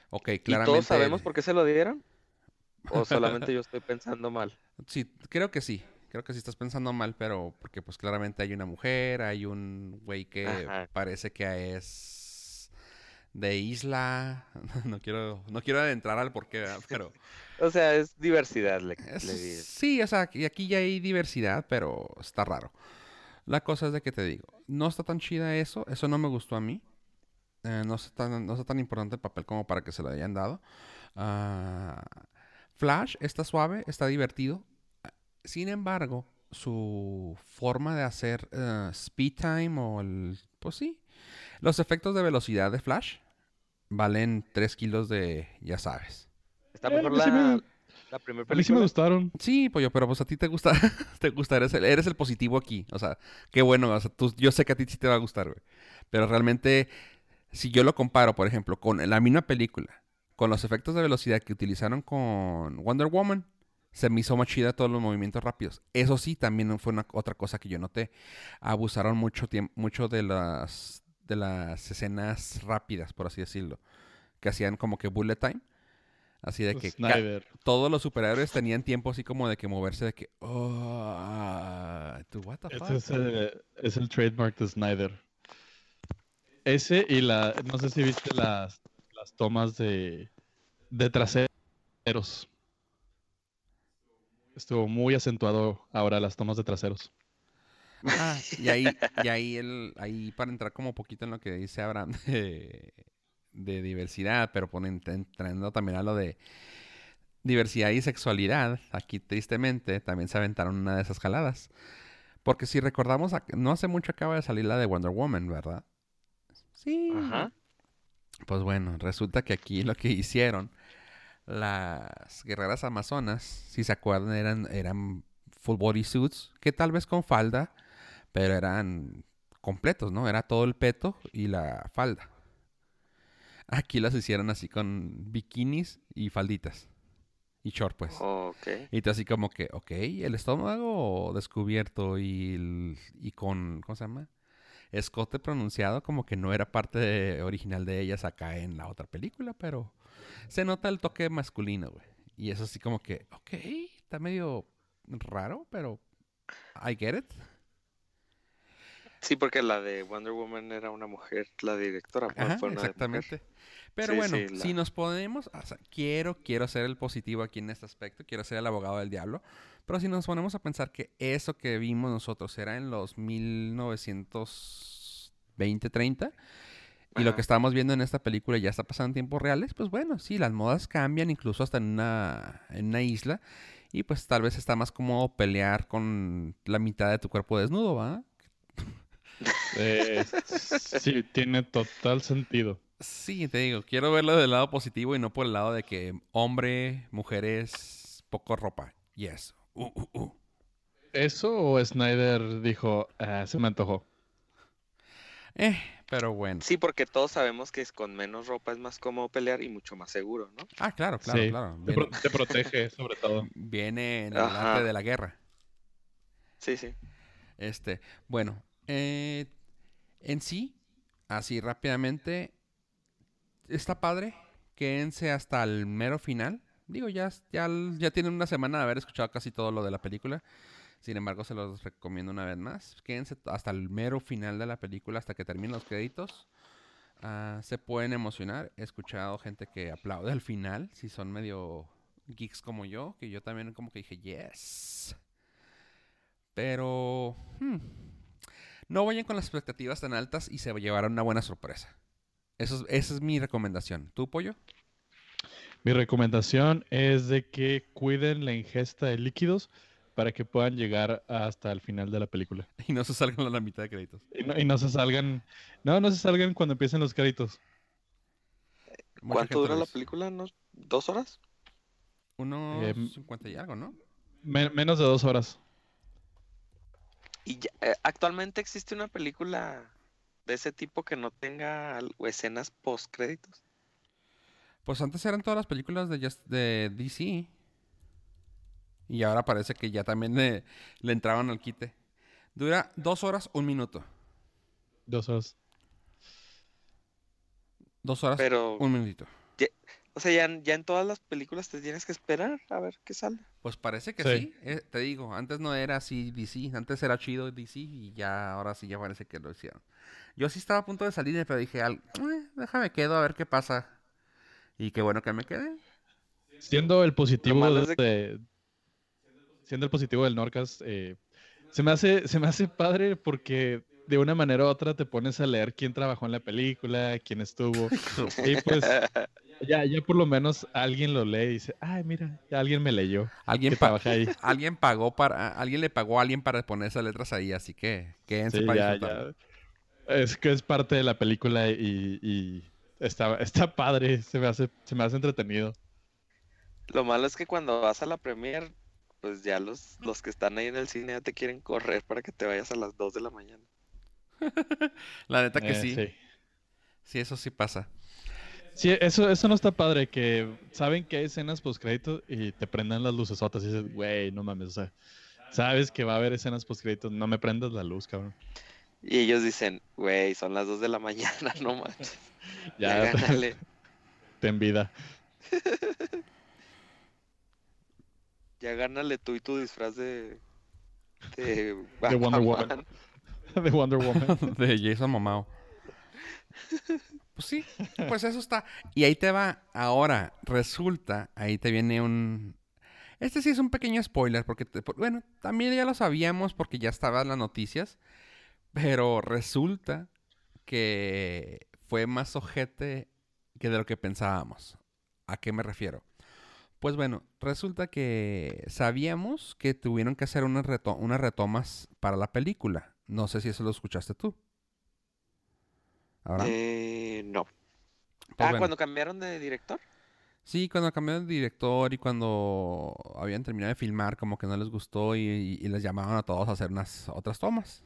Ok, ¿Y claramente. todos sabemos por qué se lo dieron? ¿O solamente yo estoy pensando mal? Sí, creo que sí. Creo que sí estás pensando mal, pero porque pues claramente hay una mujer, hay un güey que Ajá. parece que es de isla. No quiero, no quiero adentrar al porqué, ¿verdad? pero. O sea, es diversidad, le, Es- le di. sí, o sea, y aquí ya hay diversidad, pero está raro. La cosa es de que te digo, no está tan chida eso, eso no me gustó a mí. Eh, no, está tan, no está tan importante el papel como para que se lo hayan dado. Ah, Flash está suave, está divertido. Sin embargo, su forma de hacer eh, speed time o el... Pues sí, los efectos de velocidad de Flash valen 3 kilos de... ya sabes. Está mejor a mí sí la, me- la primera A mí sí me película. gustaron. Sí, pollo, pero pues a ti te gusta, te gusta, eres el, eres el positivo aquí. O sea, qué bueno, o sea, tú- yo sé que a ti sí te va a gustar, güey. Pero realmente, si yo lo comparo, por ejemplo, con la misma película, con los efectos de velocidad que utilizaron con Wonder Woman, se me hizo más chida todos los movimientos rápidos. Eso sí, también fue una, otra cosa que yo noté. Abusaron mucho tiempo, mucho de las, de las escenas rápidas, por así decirlo. Que hacían como que bullet time. Así de que todos los superhéroes tenían tiempo así como de que moverse de que oh what the fuck? Es el, es el trademark de Snyder. Ese y la. No sé si viste las, las tomas de, de traseros. Estuvo muy acentuado ahora las tomas de traseros. Ah, y ahí y ahí el ahí para entrar como poquito en lo que dice Abraham de, de diversidad pero ponen entrando también a lo de diversidad y sexualidad aquí tristemente también se aventaron una de esas jaladas porque si recordamos no hace mucho acaba de salir la de Wonder Woman verdad sí Ajá. Pues bueno, resulta que aquí lo que hicieron las guerreras amazonas, si se acuerdan, eran, eran full body suits, que tal vez con falda, pero eran completos, ¿no? Era todo el peto y la falda. Aquí las hicieron así con bikinis y falditas. Y short, pues. Ok. Y tú así como que, ok, el estómago descubierto y, el- y con, ¿cómo se llama? Escote pronunciado como que no era parte de- original de ellas acá en la otra película, pero se nota el toque masculino, güey. Y eso así como que, ok, está medio raro, pero I get it. Sí, porque la de Wonder Woman era una mujer, la directora Ajá, fue una mujer. exactamente. Pero Sí, bueno, sí, si nos ponemos, o sea, quiero, quiero ser el positivo aquí en este aspecto, quiero ser el abogado del diablo, pero si nos ponemos a pensar que eso que vimos nosotros era en los 1920, 30, y lo que estamos viendo en esta película ya está pasando en tiempos reales, pues bueno, sí, las modas cambian incluso hasta en una, en una isla, y pues tal vez está más cómodo pelear con la mitad de tu cuerpo desnudo, ¿va? Eh, sí, tiene total sentido. Sí, te digo, quiero verlo del lado positivo y no por el lado de que hombre, mujeres, poco ropa. Yes. Uh, uh, uh. ¿Eso o Snyder dijo, "Ah, se me antojó? Eh, pero bueno. Sí, porque todos sabemos que es con menos ropa es más cómodo pelear y mucho más seguro, ¿no? Ah, claro, claro, Sí, claro. Te, Viene, pro- te protege, sobre todo. viene en el Ajá. arte de la guerra. Sí, sí. Este, bueno, eh, en sí, así rápidamente, está padre. Quédense hasta el mero final. Digo, ya, ya, ya tienen una semana de haber escuchado casi todo lo de la película. Sin embargo, se los recomiendo una vez más. Quédense hasta el mero final de la película, hasta que terminen los créditos. Ah, se pueden emocionar. He escuchado gente que aplaude al final, si son medio geeks como yo, que yo también como que dije, yes. Pero hmm, no vayan con las expectativas tan altas y se llevarán una buena sorpresa. Eso es- esa es mi recomendación. ¿Tú, Pollo? Mi recomendación es de que cuiden la ingesta de líquidos para que puedan llegar hasta el final de la película. Y no se salgan a la mitad de créditos. Y no, y no se salgan, no, no se salgan cuando empiecen los créditos. ¿Cuánto dura la película? ¿Unos ¿Dos horas? Unos 50 y algo, ¿no? Me- menos de dos horas. Y ya- eh, actualmente existe una película de ese tipo que no tenga escenas post créditos. Pues antes eran todas las películas de, Just- de DC. Y ahora parece que ya también le, le entraban al quite. Dura dos horas, un minuto. Dos horas. Dos horas, Pero, un minutito. o sea, ya, en- ya en todas las películas te tienes que esperar a ver qué sale. Pues parece que Sí. sí. eh, te digo, antes no era así DC. Antes era chido DC y ya ahora sí ya parece que lo hicieron. Yo sí estaba a punto de salir, pero dije, al- "Eh, déjame quedo a ver qué pasa. Y qué bueno que me quedé. Siendo el positivo de- de, siendo el positivo del Norcas, eh, se me hace, se me hace padre porque de una manera u otra te pones a leer quién trabajó en la película, quién estuvo. y pues ya, ya por lo menos alguien lo lee y dice, ay, mira, ya alguien me leyó. Alguien, trabaja ahí. alguien pagó para, alguien le pagó a alguien para poner esas letras ahí, así que quédense Sí, para ya, disfrutarlo. ya. Es que es parte de la película y, y está, está padre, se me hace, se me hace entretenido. Lo malo es que cuando vas a la premier, pues ya los, los que están ahí en el cine ya te quieren correr para que te vayas a las 2 de la mañana. La neta que Eh, sí. sí. Sí, eso sí pasa. Sí, eso, eso no está padre, que saben que hay escenas postcréditos y te prendan las lucesotas y dices, güey, no mames, o sea, sabes que va a haber escenas postcréditos, no me prendas la luz, cabrón. Y ellos dicen, güey, son las 2 de la mañana, no manches. Ya, Ya, gánale. ten vida. Ya gánale tú y tu disfraz de. De, De Wonder Woman. De Wonder Woman. de Jason Momao. Pues sí, pues eso está. Y ahí te va. Ahora, resulta, ahí te viene un... Este sí es un pequeño spoiler, porque, te- bueno, también ya lo sabíamos porque ya estaban las noticias, pero resulta que fue más ojete que de lo que pensábamos. ¿A qué me refiero? Pues bueno, resulta que sabíamos que tuvieron que hacer unas, reto- unas retomas para la película. No sé si eso lo escuchaste tú. ¿Ahora? Eh, no. Pues ah, bueno. cuando cambiaron de director. Sí, cuando cambiaron de director y cuando habían terminado de filmar, como que no les gustó y, y- y les llamaban a todos a hacer unas otras tomas.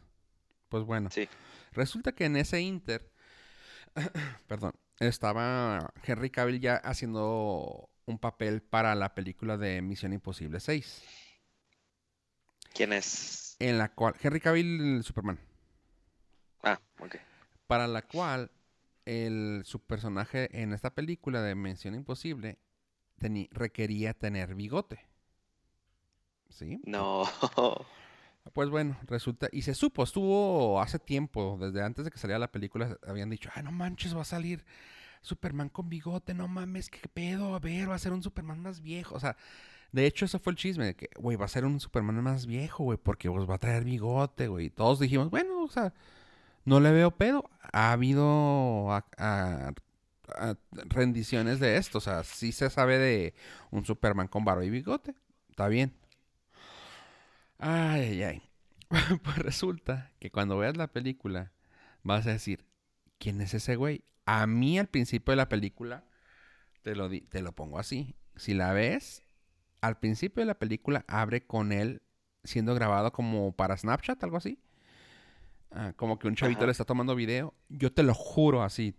Pues bueno, Sí. resulta que en ese inter, perdón, estaba Henry Cavill ya haciendo un papel para la película de Misión Imposible 6, ¿Quién es? en la cual Henry Cavill Superman, Ah, ok. para la cual el, su personaje en esta película de Misión Imposible teni- requería tener bigote. ¿Sí? No. Pues bueno, resulta, y se supo, estuvo hace tiempo, desde antes de que saliera la película, habían dicho, ah, no manches, va a salir Superman con bigote, no mames, qué pedo, a ver, va a ser un Superman más viejo. O sea, de hecho, ese fue el chisme, de que, güey, va a ser un Superman más viejo, güey, porque pues, va a traer bigote, güey. Y todos dijimos, bueno, o sea, no le veo pedo. Ha habido rendiciones de esto, o sea, sí se sabe de un Superman con barba y bigote, está bien. Ay, ay, ay. Pues resulta que cuando veas la película vas a decir, ¿quién es ese güey? A mí al principio de la película, te lo, di- te lo pongo así. Si la ves, al principio de la película abre con él siendo grabado como para Snapchat, algo así. Ah, como que un chavito Ajá. le está tomando video. Yo te lo juro así.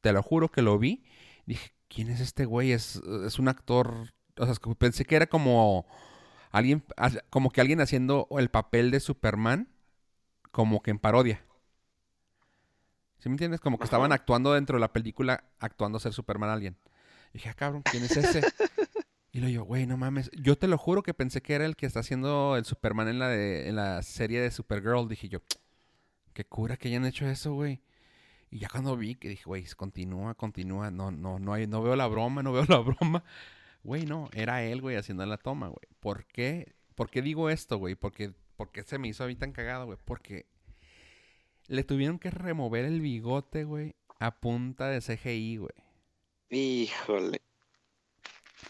Te lo juro que lo vi. Dije, ¿quién es este güey? Es, es un actor. O sea, es que pensé que era como alguien, como que alguien haciendo el papel de Superman, como que en parodia. ¿Sí me entiendes? Como que estaban actuando dentro de la película, actuando a ser Superman alguien. Y dije, ah, cabrón, ¿quién es ese? y le digo, güey, no mames. Yo te lo juro que pensé que era el que está haciendo el Superman en la, de, en la serie de Supergirl. Dije yo, qué cura que hayan hecho eso, güey. Y ya cuando vi que dije, güey, continúa, continúa, no, no, no, hay, no veo la broma, no veo la broma. Güey, no, era él, güey, haciendo la toma, güey. ¿Por qué? ¿Por qué digo esto, güey? Porque, porque se me hizo a mí tan cagado, güey. Porque le tuvieron que remover el bigote, güey, a punta de CGI, güey. Híjole.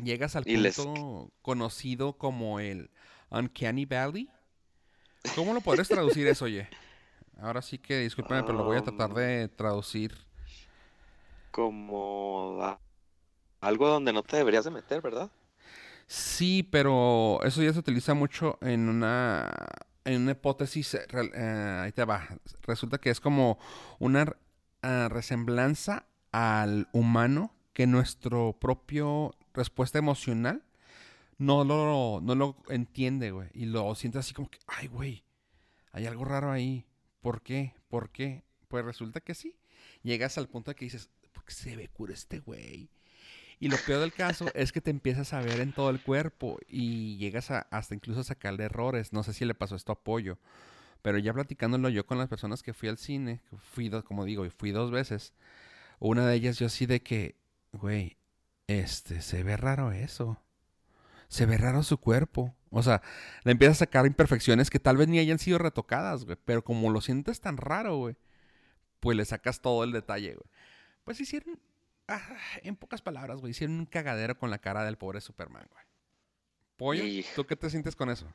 Llegas al les- punto conocido como el Uncanny Valley. ¿Cómo lo podrías traducir eso, oye? Ahora sí que discúlpame, pero lo voy a tratar Um, de traducir. Como a- algo donde no te deberías de meter, ¿verdad? Sí, pero eso ya se utiliza mucho en una, en una hipótesis. eh, eh, ahí te va. Resulta que es como una ah, resemblanza al humano que nuestro propio respuesta emocional no lo, no lo entiende, güey. Y lo siente así como que, ay, güey, hay algo raro ahí. ¿Por qué? ¿Por qué? Pues resulta que sí. Llegas al punto de que dices, ¿por qué se ve cura este güey? Y lo peor del caso es que te empiezas a ver en todo el cuerpo y llegas a, hasta incluso a sacarle errores. No sé si le pasó esto a Pollo, pero ya platicándolo yo con las personas que fui al cine, fui, do- como digo, y fui dos veces, una de ellas yo así de que, güey, este, se ve raro eso. Se ve raro su cuerpo. O sea, le empiezas a sacar imperfecciones que tal vez ni hayan sido retocadas, güey. Pero como lo sientes tan raro, güey, pues le sacas todo el detalle, güey. Pues hicieron, ah, en pocas palabras, güey, hicieron un cagadero con la cara del pobre Superman, güey. Pollo, Y- ¿tú qué te sientes con eso?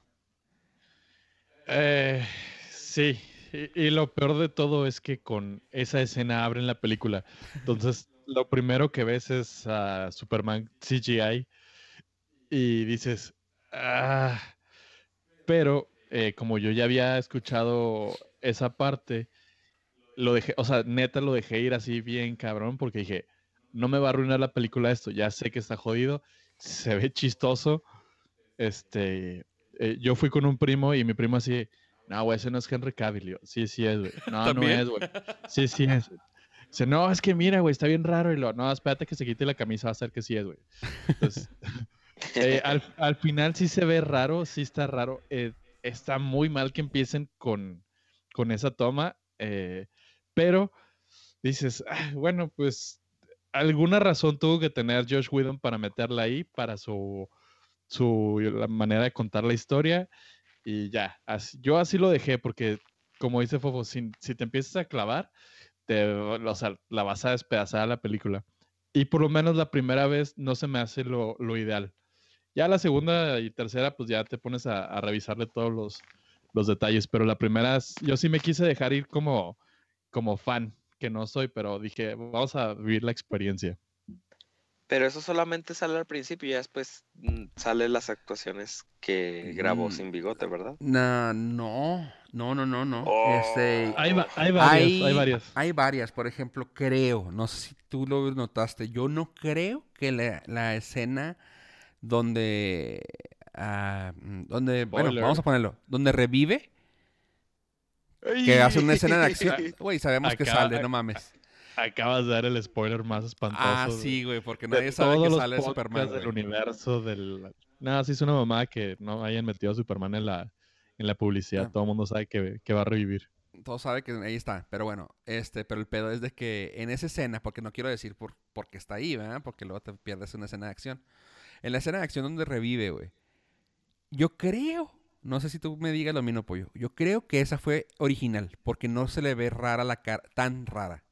Eh, sí, y, y lo peor de todo es que con esa escena abren la película. Entonces, lo primero que ves es a Superman CGI y dices, ah, pero eh, como yo ya había escuchado esa parte, lo dejé, o sea, neta lo dejé ir así bien cabrón porque dije, no me va a arruinar la película esto, ya sé que está jodido, se ve chistoso, este, eh, yo fui con un primo y mi primo así, no, güey, ese no es Henry Cavill. Yo, sí, sí es, güey. No, no es, güey. Sí, sí es. Dice, no, es que mira, güey, está bien raro. Y lo, no, espérate que se quite la camisa, va a ser que sí es, güey. Entonces, eh, al, al final sí se ve raro, sí está raro. eh, está muy mal que empiecen con, con esa toma, eh, pero dices, "Ah, bueno, pues alguna razón tuvo que tener Josh Whedon para meterla ahí, para su, su la manera de contar la historia. Y ya, así- yo así lo dejé porque, como dice Fofo, si, si te empiezas a clavar, te, o sea, la vas a despedazar a la película. Y por lo menos la primera vez no se me hace lo, lo ideal. Ya la segunda y tercera, pues ya te pones a, a revisarle todos los, los detalles. Pero la primera, yo sí me quise dejar ir como, como fan, que no soy, pero dije, vamos a vivir la experiencia. Pero eso solamente sale al principio y después mm, salen las actuaciones que grabó Mm. sin bigote, ¿verdad? Na- no, no, no, no, no. Oh. Este, Hay, va- hay varias, hay, Hay- varias. Hay varias, por ejemplo, creo, no sé si tú lo notaste, yo no creo que la, la escena donde, ah, mm, donde, bueno, vamos a ponerlo, donde revive, que hace una escena de acción, güey, sabemos que sale, no mames. Acabas de dar el spoiler más espantoso. Ah, sí, güey, porque nadie sabe que sale Superman, del universo del... Nada, sí es una mamá que no hayan metido a Superman en la, en la publicidad. Ah. Todo el mundo sabe que, que va a revivir. Todos saben que ahí está, pero bueno, este, pero el pedo es de que en esa escena, porque no quiero decir por, porque está ahí, ¿verdad? Porque luego te pierdes una escena de acción. En la escena de acción donde revive, güey. Yo creo, no sé si tú me digas lo mismo, pollo. Yo creo que esa fue original, porque no se le ve rara la cara, tan rara.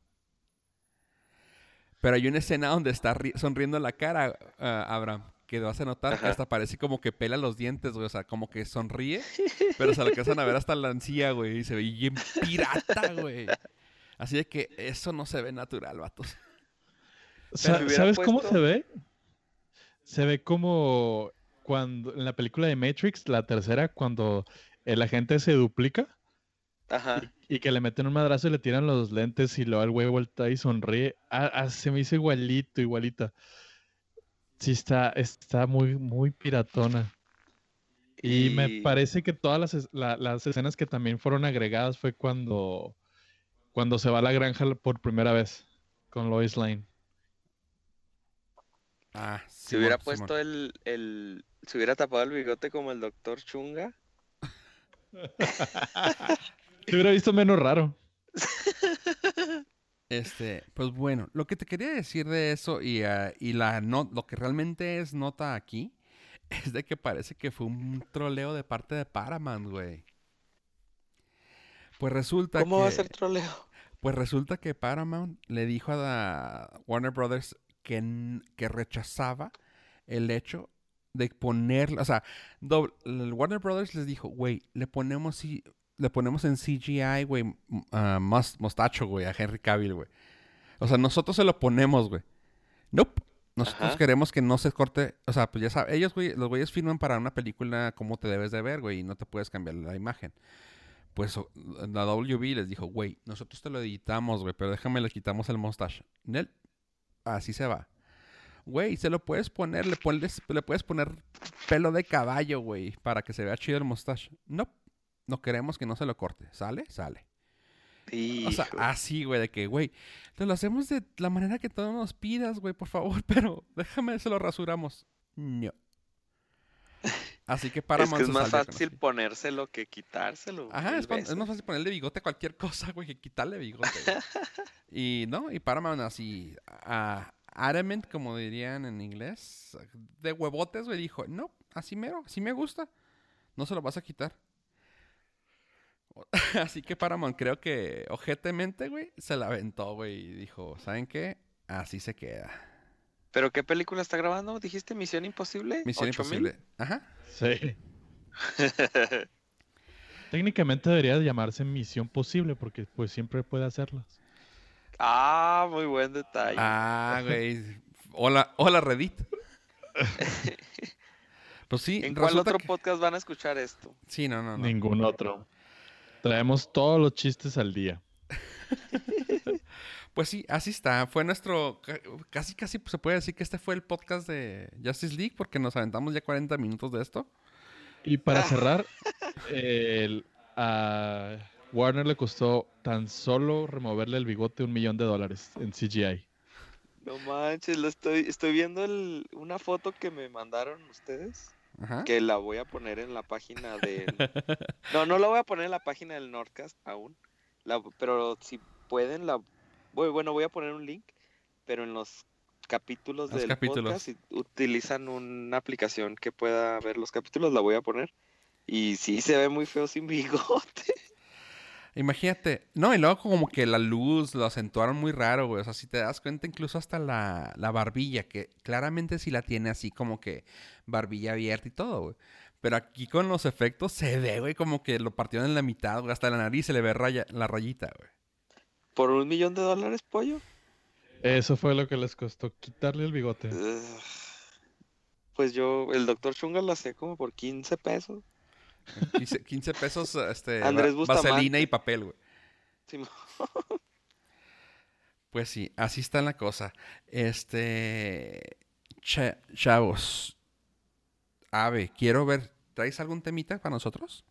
Pero hay una escena donde está ri- sonriendo la cara, ah, Abraham, que vas a notar que hasta parece como que pela los dientes, güey. O sea, como que sonríe, pero se le alcanzan a ver hasta la encía, güey. Y se ve bien pirata, güey. Así de que eso no se ve natural, vatos. ¿Sabes cómo se ve? Se ve como cuando en la película de Matrix, la tercera, cuando el agente se duplica Ajá. y que le meten un madrazo y le tiran los lentes y luego el güey vuelta y sonríe. Ah, ah, se me hizo igualito, igualita. Sí, está, está muy, muy piratona. Y, me parece que todas las, la- las escenas que también fueron agregadas fue cuando, cuando se va a la granja por primera vez con Lois Lane. Ah, Si hubiera puesto el, el. Si hubiera tapado el bigote como el doctor Chunga. Se hubiera visto menos raro. Este, pues bueno, lo que te quería decir de eso y, ah, y la no, lo que realmente es nota aquí es de que parece que fue un troleo de parte de Paramount, güey. Pues resulta ¿Cómo que va a ser troleo? pues resulta que Paramount le dijo a la Warner Brothers que, rechazaba el hecho de poner, o sea, doble- el Warner Brothers les dijo, güey, le ponemos le ponemos en CGI, güey, mus- mostacho, güey, a Henry Cavill, güey. O sea, nosotros se lo ponemos, güey. Nope. Nosotros Ajá. queremos que no se corte, o sea, pues ya sabes, ellos, güey, los güeyes firman para una película como te debes de ver, güey, y no te puedes cambiar la imagen. Pues la WB les dijo, güey, nosotros te lo editamos, güey, pero déjame le quitamos el mustache. Nel, así se va. Güey, se lo puedes poner, le, pones- le puedes poner pelo de caballo, güey, para que se vea chido el mustache. No, no queremos que no se lo corte. ¿Sale? Sale. O sea, así, güey, de que, güey, te lo hacemos de la manera que tú nos pidas, güey, por favor, pero déjame, se lo rasuramos. No. Así que para es que es más fácil ponérselo que quitárselo. Ajá, es, más fácil ponerle bigote a cualquier cosa, güey, que quitarle bigote. y no, y Paramount así, a adamant, como dirían en inglés, de huevotes, güey, dijo, no, así mero, así me gusta, no se lo vas a quitar. así que Paramount creo que ojetemente, güey, se la aventó, güey, y dijo, ¿saben qué? Así se queda. ¿Pero qué película está grabando? ¿Dijiste Misión Imposible? Misión 8000? imposible. Ajá. Sí. Técnicamente debería llamarse Misión Posible porque pues siempre puede hacerlas. ah, muy buen detalle. Ah, güey. Hola, hola Reddit. Pues sí, ¿En cuál otro que- podcast van a escuchar esto? Sí, no, no, no. Ningún otro. Traemos todos los chistes al día. Pues sí, así está. Fue nuestro. ca- Casi, casi se puede decir que este fue el podcast de Justice League porque nos aventamos ya 40 minutos de esto. Y para cerrar, el- a Warner le costó tan solo removerle el bigote un millón de dólares en CGI. No manches, lo estoy, estoy viendo el- una foto que me mandaron ustedes, Ajá. que la voy a poner en la página del... No, no la voy a poner en la página del Nordcast aún, la- pero si pueden, la... Bueno, voy a poner un link, pero en los capítulos Los del capítulos. podcast, si utilizan una aplicación que pueda ver los capítulos, la voy a poner. Y sí, se ve muy feo sin bigote. Imagínate. No, y luego como que la luz lo acentuaron muy raro, güey. O sea, si te das cuenta, incluso hasta la, la barbilla, que claramente sí la tiene así como que barbilla abierta y todo, güey. Pero aquí con los efectos se ve, güey, como que lo partieron en la mitad, güey. Hasta la nariz se le ve raya- la rayita, güey. ¿Por un millón de dólares, pollo? Eso fue lo que les costó quitarle el bigote. Pues yo, el doctor Chunga lo hacía como por 15 pesos. 15, 15 pesos, este, Andrés vaselina y papel, güey. Sí, Pues sí, así está la cosa. Este. cha- chavos. Ave, quiero ver. ¿Traes algún temita para nosotros?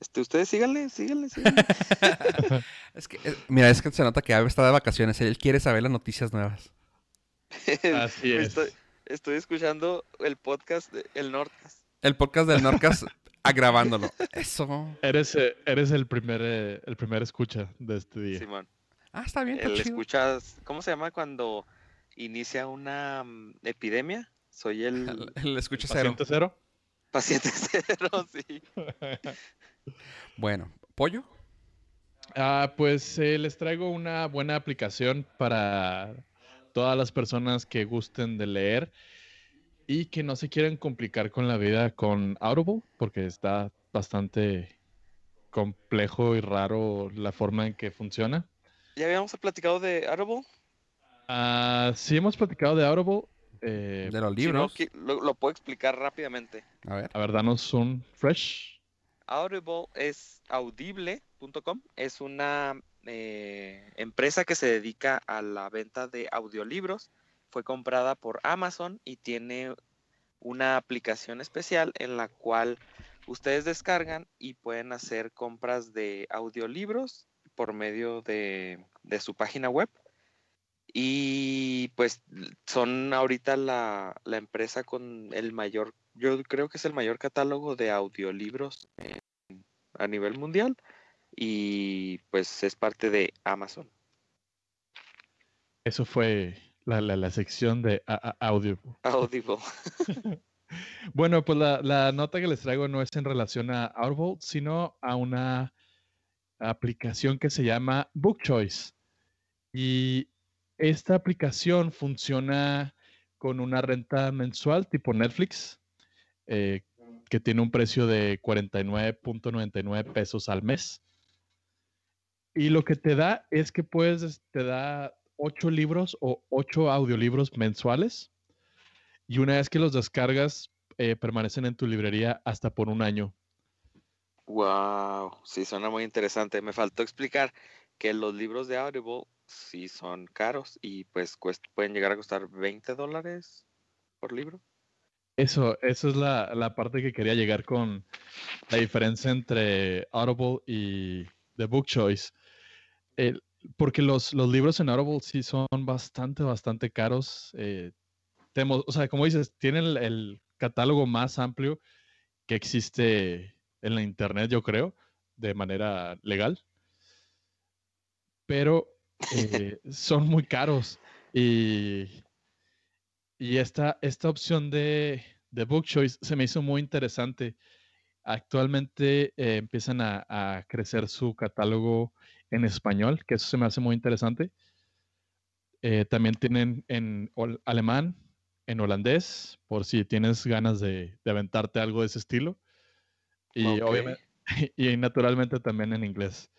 Este, ustedes síganle, síganle, síganle. Es que, eh, mira, es que se nota que Ave está de vacaciones. Él quiere saber las noticias nuevas. Así es. Estoy, estoy escuchando el podcast, de- el Nordcast. El podcast del Norcas grabándolo. Eso. Eres, eh, eres el primer eh, el primer escucha de este día. Simón. Ah, está bien, está El chido. escuchas, ¿cómo se llama cuando inicia una mm, epidemia? Soy el El, el escucha cero. ¿Paciente cero? paciente cero, sí. Bueno, ¿pollo? Ah, pues eh, les traigo una buena aplicación para todas las personas que gusten de leer y que no se quieran complicar con la vida con Audible, porque está bastante complejo y raro la forma en que funciona. ¿Ya habíamos platicado de Audible? Ah, sí hemos platicado de Audible. eh, De los Si no, libros. lo, lo puedo explicar rápidamente. A ver. a ver, danos un fresh. Audible es audible.com, es una eh, empresa que se dedica a la venta de audiolibros. Fue comprada por Amazon y tiene una aplicación especial en la cual ustedes descargan y pueden hacer compras de audiolibros por medio de, de su página web. Y pues son ahorita la, la empresa con el mayor, yo creo que es el mayor catálogo de audiolibros a nivel mundial y pues es parte de Amazon. Eso fue la, la- la sección de a- a- audio. Audible. Bueno, pues la, la nota que les traigo no es en relación a Audible, sino a una aplicación que se llama Book Choice. Y esta aplicación funciona con una renta mensual tipo Netflix, eh, que tiene un precio de 49.99 pesos al mes. Y lo que te da es que puedes, te da ocho libros o ocho audiolibros mensuales. Y una vez que los descargas, eh, permanecen en tu librería hasta por un año. Wow, sí, suena muy interesante. Me faltó explicar que los libros de Audible sí son caros y pues pueden llegar a costar 20 dólares por libro. Eso, eso es la, la parte que quería llegar con la diferencia entre Audible y The Book Choice. El- porque los, los libros en Audible sí son bastante, bastante caros. eh, temo- o sea, como dices, tienen el, el catálogo más amplio que existe en la internet, yo creo, de manera legal. Pero eh, son muy caros. Y, y esta, esta opción de, de Book Choice se me hizo muy interesante. Actualmente eh, empiezan a, a crecer su catálogo en español, que eso se me hace muy interesante. Eh, también tienen en alemán, en holandés, por si tienes ganas de, de aventarte algo de ese estilo. Y obviamente, y naturalmente también en inglés.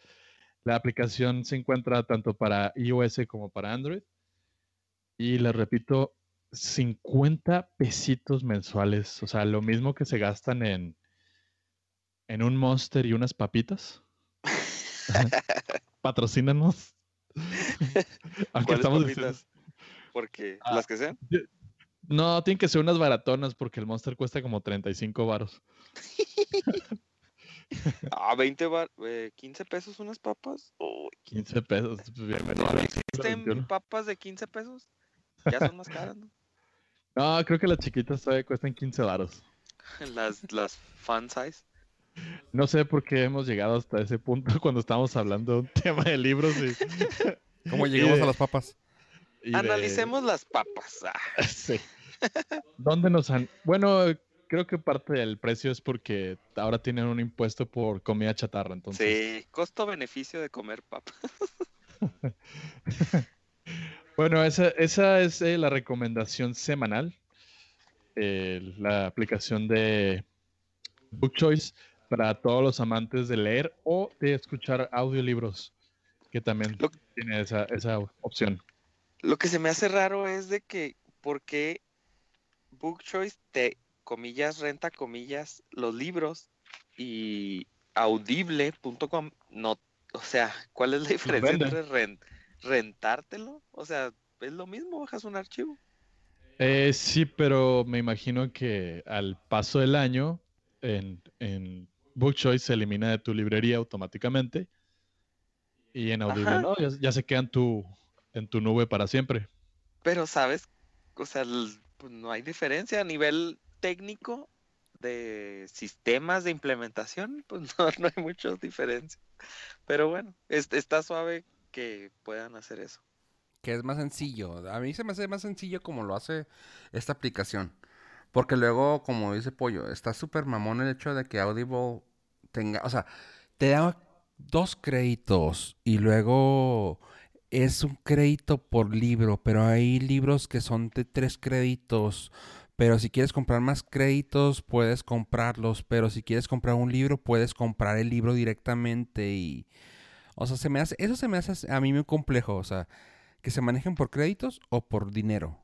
La aplicación se encuentra tanto para iOS como para Android. Y les repito, 50 pesitos mensuales. O sea, lo mismo que se gastan en, en un Monster y unas papitas. Patrocínanos. Aunque ¿Cuáles estamos diciendo- Porque Ah. las que sean. No, tienen que ser unas baratonas porque el Monster cuesta como 35 varos. Ah, 20 bar, eh, 15 pesos unas papas. Uy, 15 pesos. pues, bienvenido ¿no existen papas de 15 pesos? Ya son más caras, ¿no? No, creo que las chiquitas todavía cuestan 15 varos. Las, las fun size. No sé por qué hemos llegado hasta ese punto cuando estamos hablando de un tema de libros y, ¿Cómo Y llegamos de- a las papas? y de- Analicemos las papas. Ah, Sí. ¿Dónde nos han...? Bueno, creo que parte del precio es porque ahora tienen un impuesto por comida chatarra, entonces... sí, costo-beneficio de comer papas. Bueno, esa, esa es eh, la recomendación semanal. eh, la aplicación de Book Choice para todos los amantes de leer o de escuchar audiolibros, que también Lo- tiene esa, esa opción. Lo que se me hace raro es de que, ¿por qué Book Choice te, comillas, renta, comillas, los libros y audible.com no, o sea, ¿cuál es la diferencia entre ren- rentártelo? O sea, es lo mismo, bajas un archivo. Eh, sí, pero me imagino que al paso del año en, en Book Choice se elimina de tu librería automáticamente y en Audible no, ya, ya se queda en tu, en tu nube para siempre. Pero, ¿sabes? O sea, el- pues, no hay diferencia a nivel técnico de sistemas de implementación, pues no, no hay mucha diferencia. Pero bueno, es- está suave que puedan hacer eso. Que es más sencillo. A mí se me hace más sencillo como lo hace esta aplicación. Porque luego, como dice Pollo, está súper mamón el hecho de que Audible tenga, o sea, te da dos créditos y luego es un crédito por libro, pero hay libros que son de tres créditos. Pero si quieres comprar más créditos, puedes comprarlos. Pero si quieres comprar un libro, puedes comprar el libro directamente y... O sea, se me hace, eso se me hace a mí muy complejo. O sea, que se manejen por créditos o por dinero.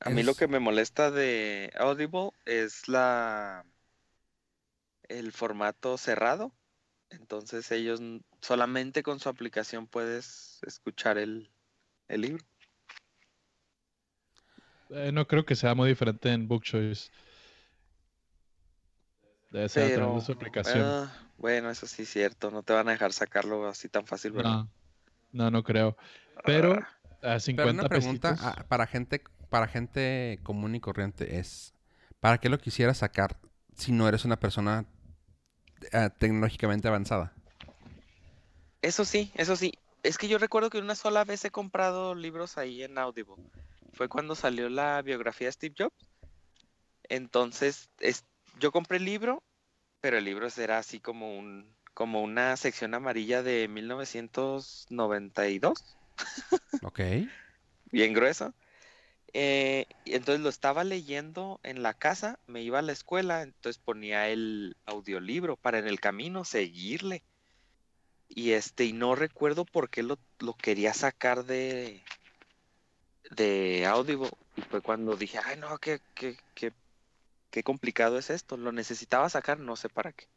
A mí lo Es- que me molesta de Audible es la el formato cerrado. Entonces ellos solamente con su aplicación puedes escuchar el, el libro. Eh, no creo que sea muy diferente en Book Choice. Debe ser a través de Pero su aplicación. ah, bueno, eso sí es cierto. No te van a dejar sacarlo así tan fácil, ¿verdad? no, no, no creo. Pero Ah, a 50 Pero una pregunta pesitos, ah, para gente para gente común y corriente es ¿para qué lo quisieras sacar si no eres una persona ah, tecnológicamente avanzada? Eso sí, eso sí. Es que yo recuerdo que una sola vez he comprado libros ahí en Audible. Fue cuando salió la biografía de Steve Jobs. Entonces, es, yo compré el libro, pero el libro era así como un como una sección amarilla de 1992, Ok. bien grueso. Eh, y entonces lo estaba leyendo en la casa, me iba a la escuela, entonces ponía el audiolibro para en el camino seguirle. Y este, y no recuerdo por qué lo, lo quería sacar de, de Audible. Y fue cuando dije, ay no, qué, qué, qué, qué complicado es esto. Lo necesitaba sacar, no sé para qué.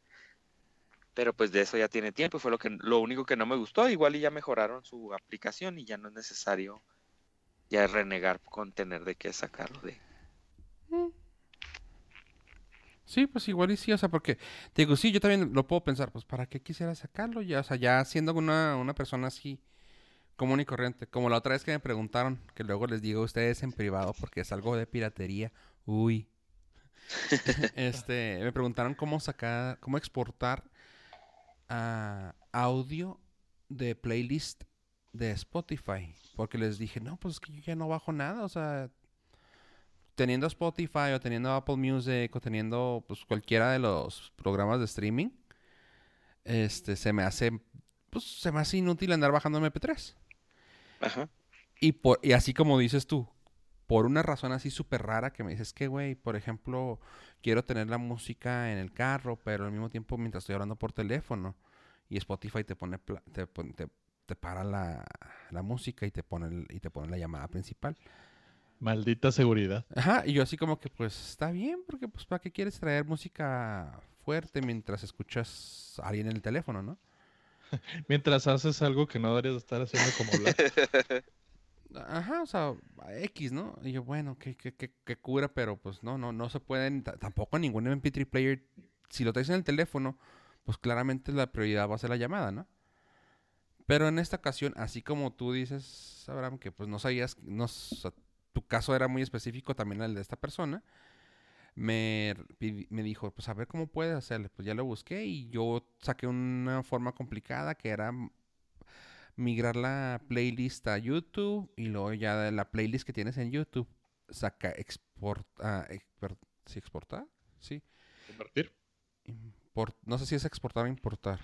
Pero pues de eso ya tiene tiempo y fue lo que lo único que no me gustó. Igual y ya mejoraron su aplicación y ya no es necesario ya renegar con tener de qué sacarlo de. Sí, pues igual y sí, o sea, porque, digo, sí, yo también lo puedo pensar, pues, ¿para qué quisiera sacarlo? Ya, o sea, ya siendo una, una persona así común y corriente, como la otra vez que me preguntaron, que luego les digo a ustedes en privado porque es algo de piratería, uy. este, me preguntaron cómo sacar, cómo exportar ah, audio de playlist de Spotify, porque les dije, no, pues es que yo ya no bajo nada, o sea, teniendo Spotify o teniendo Apple Music o teniendo pues cualquiera de los programas de streaming, este se me hace pues se me hace inútil andar bajando MP3. Ajá. Y por y así como dices tú, por una razón así súper rara que me dices que güey, por ejemplo, quiero tener la música en el carro, pero al mismo tiempo mientras estoy hablando por teléfono y Spotify te pone pla- te, te, te para la, la música y te pone el- y te pone la llamada principal. Maldita seguridad. Ajá, y yo así como que pues está bien, porque pues para qué quieres traer música fuerte mientras escuchas a alguien en el teléfono, ¿no? Mientras haces algo que no deberías estar haciendo como hablar. Ajá, o sea, X, ¿no? Y yo, bueno, qué, qué, qué, qué cura, pero pues no, no, no se pueden, ta- tampoco ningún MP3 player, si lo traes en el teléfono, pues claramente la prioridad va a ser la llamada, ¿no? Pero en esta ocasión, así como tú dices, Abraham, que pues no sabías, no, tu caso era muy específico también el de esta persona, me, me dijo, pues a ver cómo puedes hacerle. Pues ya lo busqué y yo saqué una forma complicada que era migrar la playlist a YouTube y luego ya de la playlist que tienes en YouTube saca exporta sí exportar sí. Convertir. Import- no sé si es exportar o importar.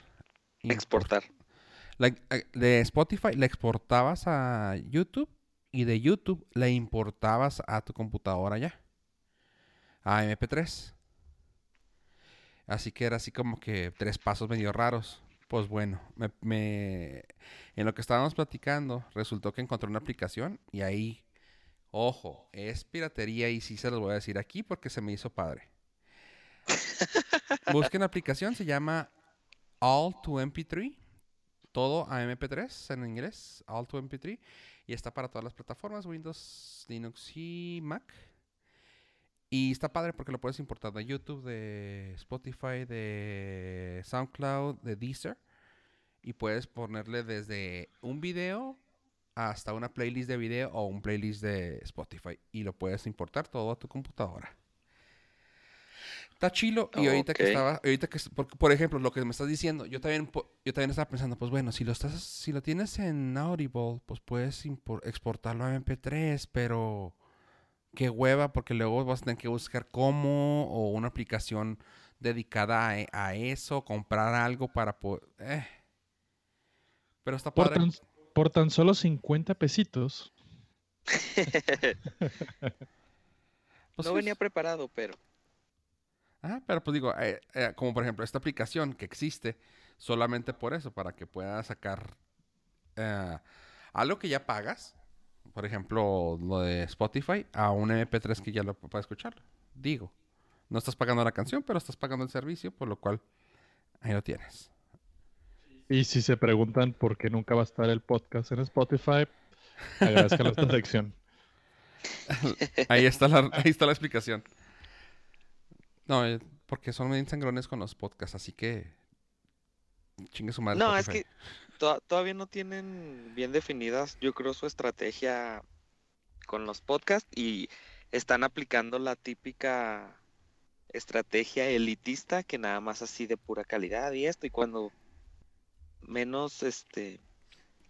Import- Exportar. la- eh, de Spotify la exportabas a YouTube y de YouTube la importabas a tu computadora ya. A MP3 así que era así como que tres pasos medio raros pues bueno me, me- en lo que estábamos platicando resultó que encontré una aplicación y ahí ojo es piratería y sí se los voy a decir aquí porque se me hizo padre busquen la aplicación se llama All to MP3 todo a MP3 en inglés, All to MP3, y está para todas las plataformas, Windows, Linux y Mac. Y está padre porque lo puedes importar de YouTube, de Spotify, de SoundCloud, de Deezer. Y puedes ponerle desde un video hasta una playlist de video o un playlist de Spotify. Y lo puedes importar todo a tu computadora. Está chilo. Y ahorita que estaba, ahorita que, por, por ejemplo, lo que me estás diciendo, yo también, yo también estaba pensando, pues bueno, si lo estás, si lo tienes en Audible, pues puedes exportarlo a MP3, pero qué hueva, porque luego vas a tener que buscar cómo o una aplicación dedicada a, e- a eso, comprar algo para poder. eh. Pero está Por padre. tan, por tan solo 50 pesitos. Pues no venía es- preparado, pero. Ajá, pero pues digo, eh, eh, como por ejemplo esta aplicación que existe solamente por eso, para que puedas sacar eh, algo que ya pagas, por ejemplo lo de Spotify, a un MP3 que ya lo puedes escuchar. Digo, no estás pagando la canción, pero estás pagando el servicio, por lo cual ahí lo tienes. Y si se preguntan por qué nunca va a estar el podcast en Spotify, agradezcan esta sección. Ahí está la, ahí está la explicación. No, eh, porque son bien sangrones con los podcasts, así que chingue su madre. No, es Spotify. que to- todavía no tienen bien definidas, yo creo, su estrategia con los podcasts y están aplicando la típica estrategia elitista que nada más así de pura calidad y esto y cuando menos este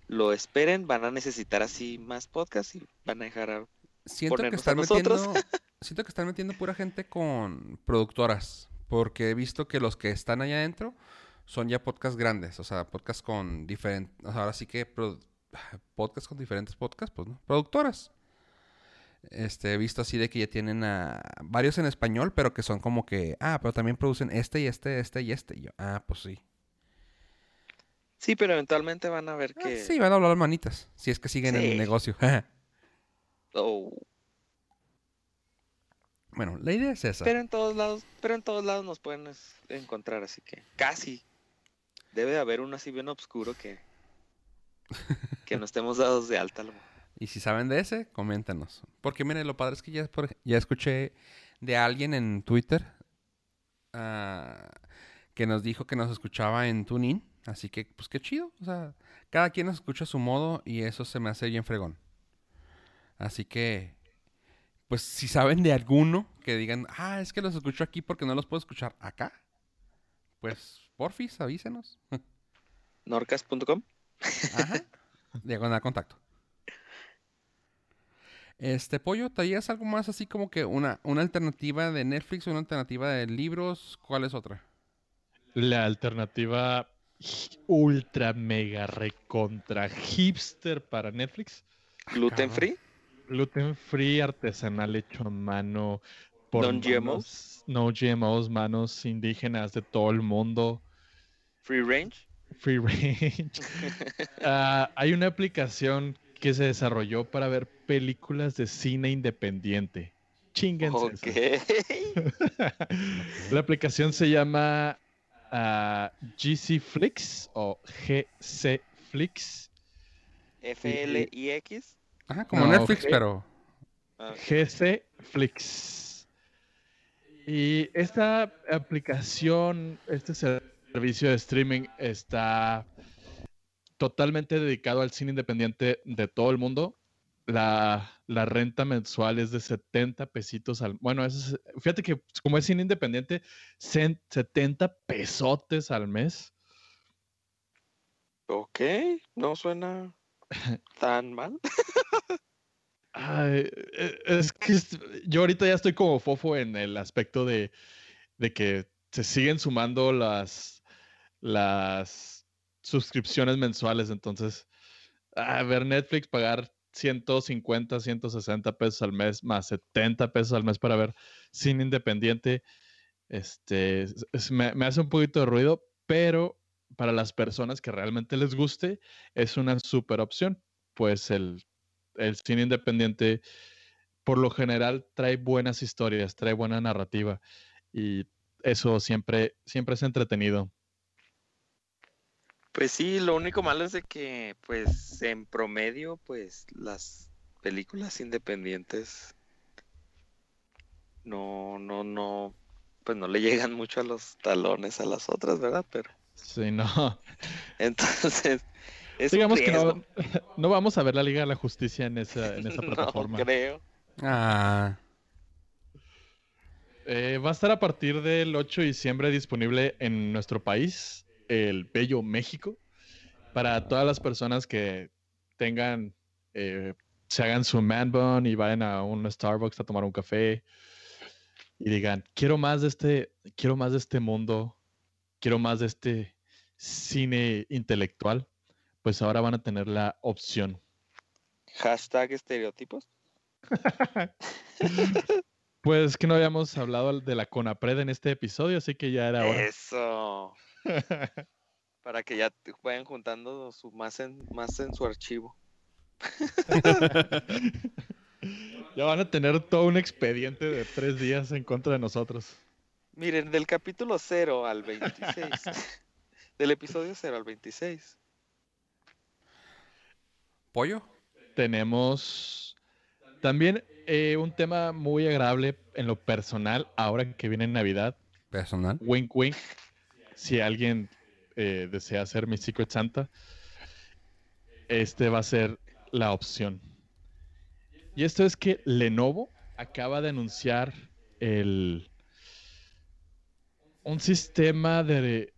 lo esperen, van a necesitar así más podcasts y van a dejar a... Siento que están metiendo. siento que están metiendo pura gente con productoras. Porque he visto que los que están allá adentro son ya podcasts grandes. O sea, podcasts con diferentes. ahora sí que podcasts con diferentes podcasts, pues, ¿no? Productoras. Este, he visto así de que ya tienen a varios en español, pero que son como que, ah, pero también producen este y este, este y este. Y yo, ah, pues sí. Sí, pero eventualmente van a ver Ah, que... sí, van a hablar manitas. Si es que siguen en el negocio. Oh, bueno, la idea es esa. pero en todos lados, pero en todos lados nos pueden encontrar, así que casi. Debe de haber uno así bien oscuro que... que no estemos dados de alta. Y si saben de ese, coméntanos. Porque miren, lo padre es que ya, ya escuché de alguien en Twitter ah, que nos dijo que nos escuchaba en TuneIn. Así que, pues qué chido. O sea, cada quien nos escucha a su modo y eso se me hace bien fregón. Así que, pues si saben de alguno que digan, ah, es que los escucho aquí porque no los puedo escuchar acá, pues porfis, avísenos. Norcas.com. Ajá. Diagonal contacto. Este pollo, ¿traías algo más así como que una, una alternativa de Netflix, una alternativa de libros? ¿Cuál es otra? La alternativa ultra mega recontra hipster para Netflix. Gluten cabrón. free. Gluten free, artesanal, hecho a mano. Por Non-GMOs. manos- No GMOs, manos indígenas de todo el mundo. Free range. Free range. Ah, hay una aplicación que se desarrolló para ver películas de cine independiente. Chinguense. eso. Ok. La aplicación se llama ah, GC Flix o GC Flix. F-L-I-X. Ajá, como No, Netflix, pero... Ah, GC Flix. Y esta aplicación, este servicio de streaming está totalmente dedicado al cine independiente de todo el mundo. La, la renta mensual es de 70 pesitos al... Bueno, eso es- fíjate que como es cine independiente, cen- 70 pesotes al mes. ok. No suena tan mal. Ay, e- es que yo ahorita ya estoy como fofo en el aspecto de, de que se siguen sumando las, las suscripciones mensuales. Entonces, a ver Netflix, pagar 150, 160 pesos al mes, más 70 pesos al mes para ver cine independiente, este, es- es- me, me hace un poquito de ruido, pero para las personas que realmente les guste, es una super opción. Pues el, el cine independiente, por lo general, trae buenas historias, trae buena narrativa y eso siempre, siempre es entretenido. Pues sí, lo único malo es de que, pues, en promedio, pues, las películas independientes no, no, no, pues no le llegan mucho a los talones a las otras, ¿verdad? Pero Sí, no. entonces, es Digamos que no, no vamos a ver la Liga de la Justicia en esa, en esa No plataforma. creo. Ah, Eh, va a estar a partir del 8 de diciembre disponible en nuestro país, el bello México, para todas las personas que tengan, eh, se hagan su man bun y vayan a un Starbucks a tomar un café y digan, quiero más de este, quiero más de este mundo, quiero más de este cine intelectual, pues ahora van a tener la opción. Hashtag estereotipos. Pues que no habíamos hablado de la CONAPRED en este episodio, así que ya era hora. Eso. Para que ya te vayan juntando su más en, más en su archivo. Ya van a tener todo un expediente de tres días en contra de nosotros. Miren, del capítulo 0 al 26. del episodio 0 al 26. ¿Pollo? Tenemos también eh, un tema muy agradable en lo personal, ahora que viene Navidad. Personal. Wink, wink. Si alguien eh, desea ser mi Secret Santa, este va a ser la opción. Y esto es que Lenovo acaba de anunciar el, un sistema de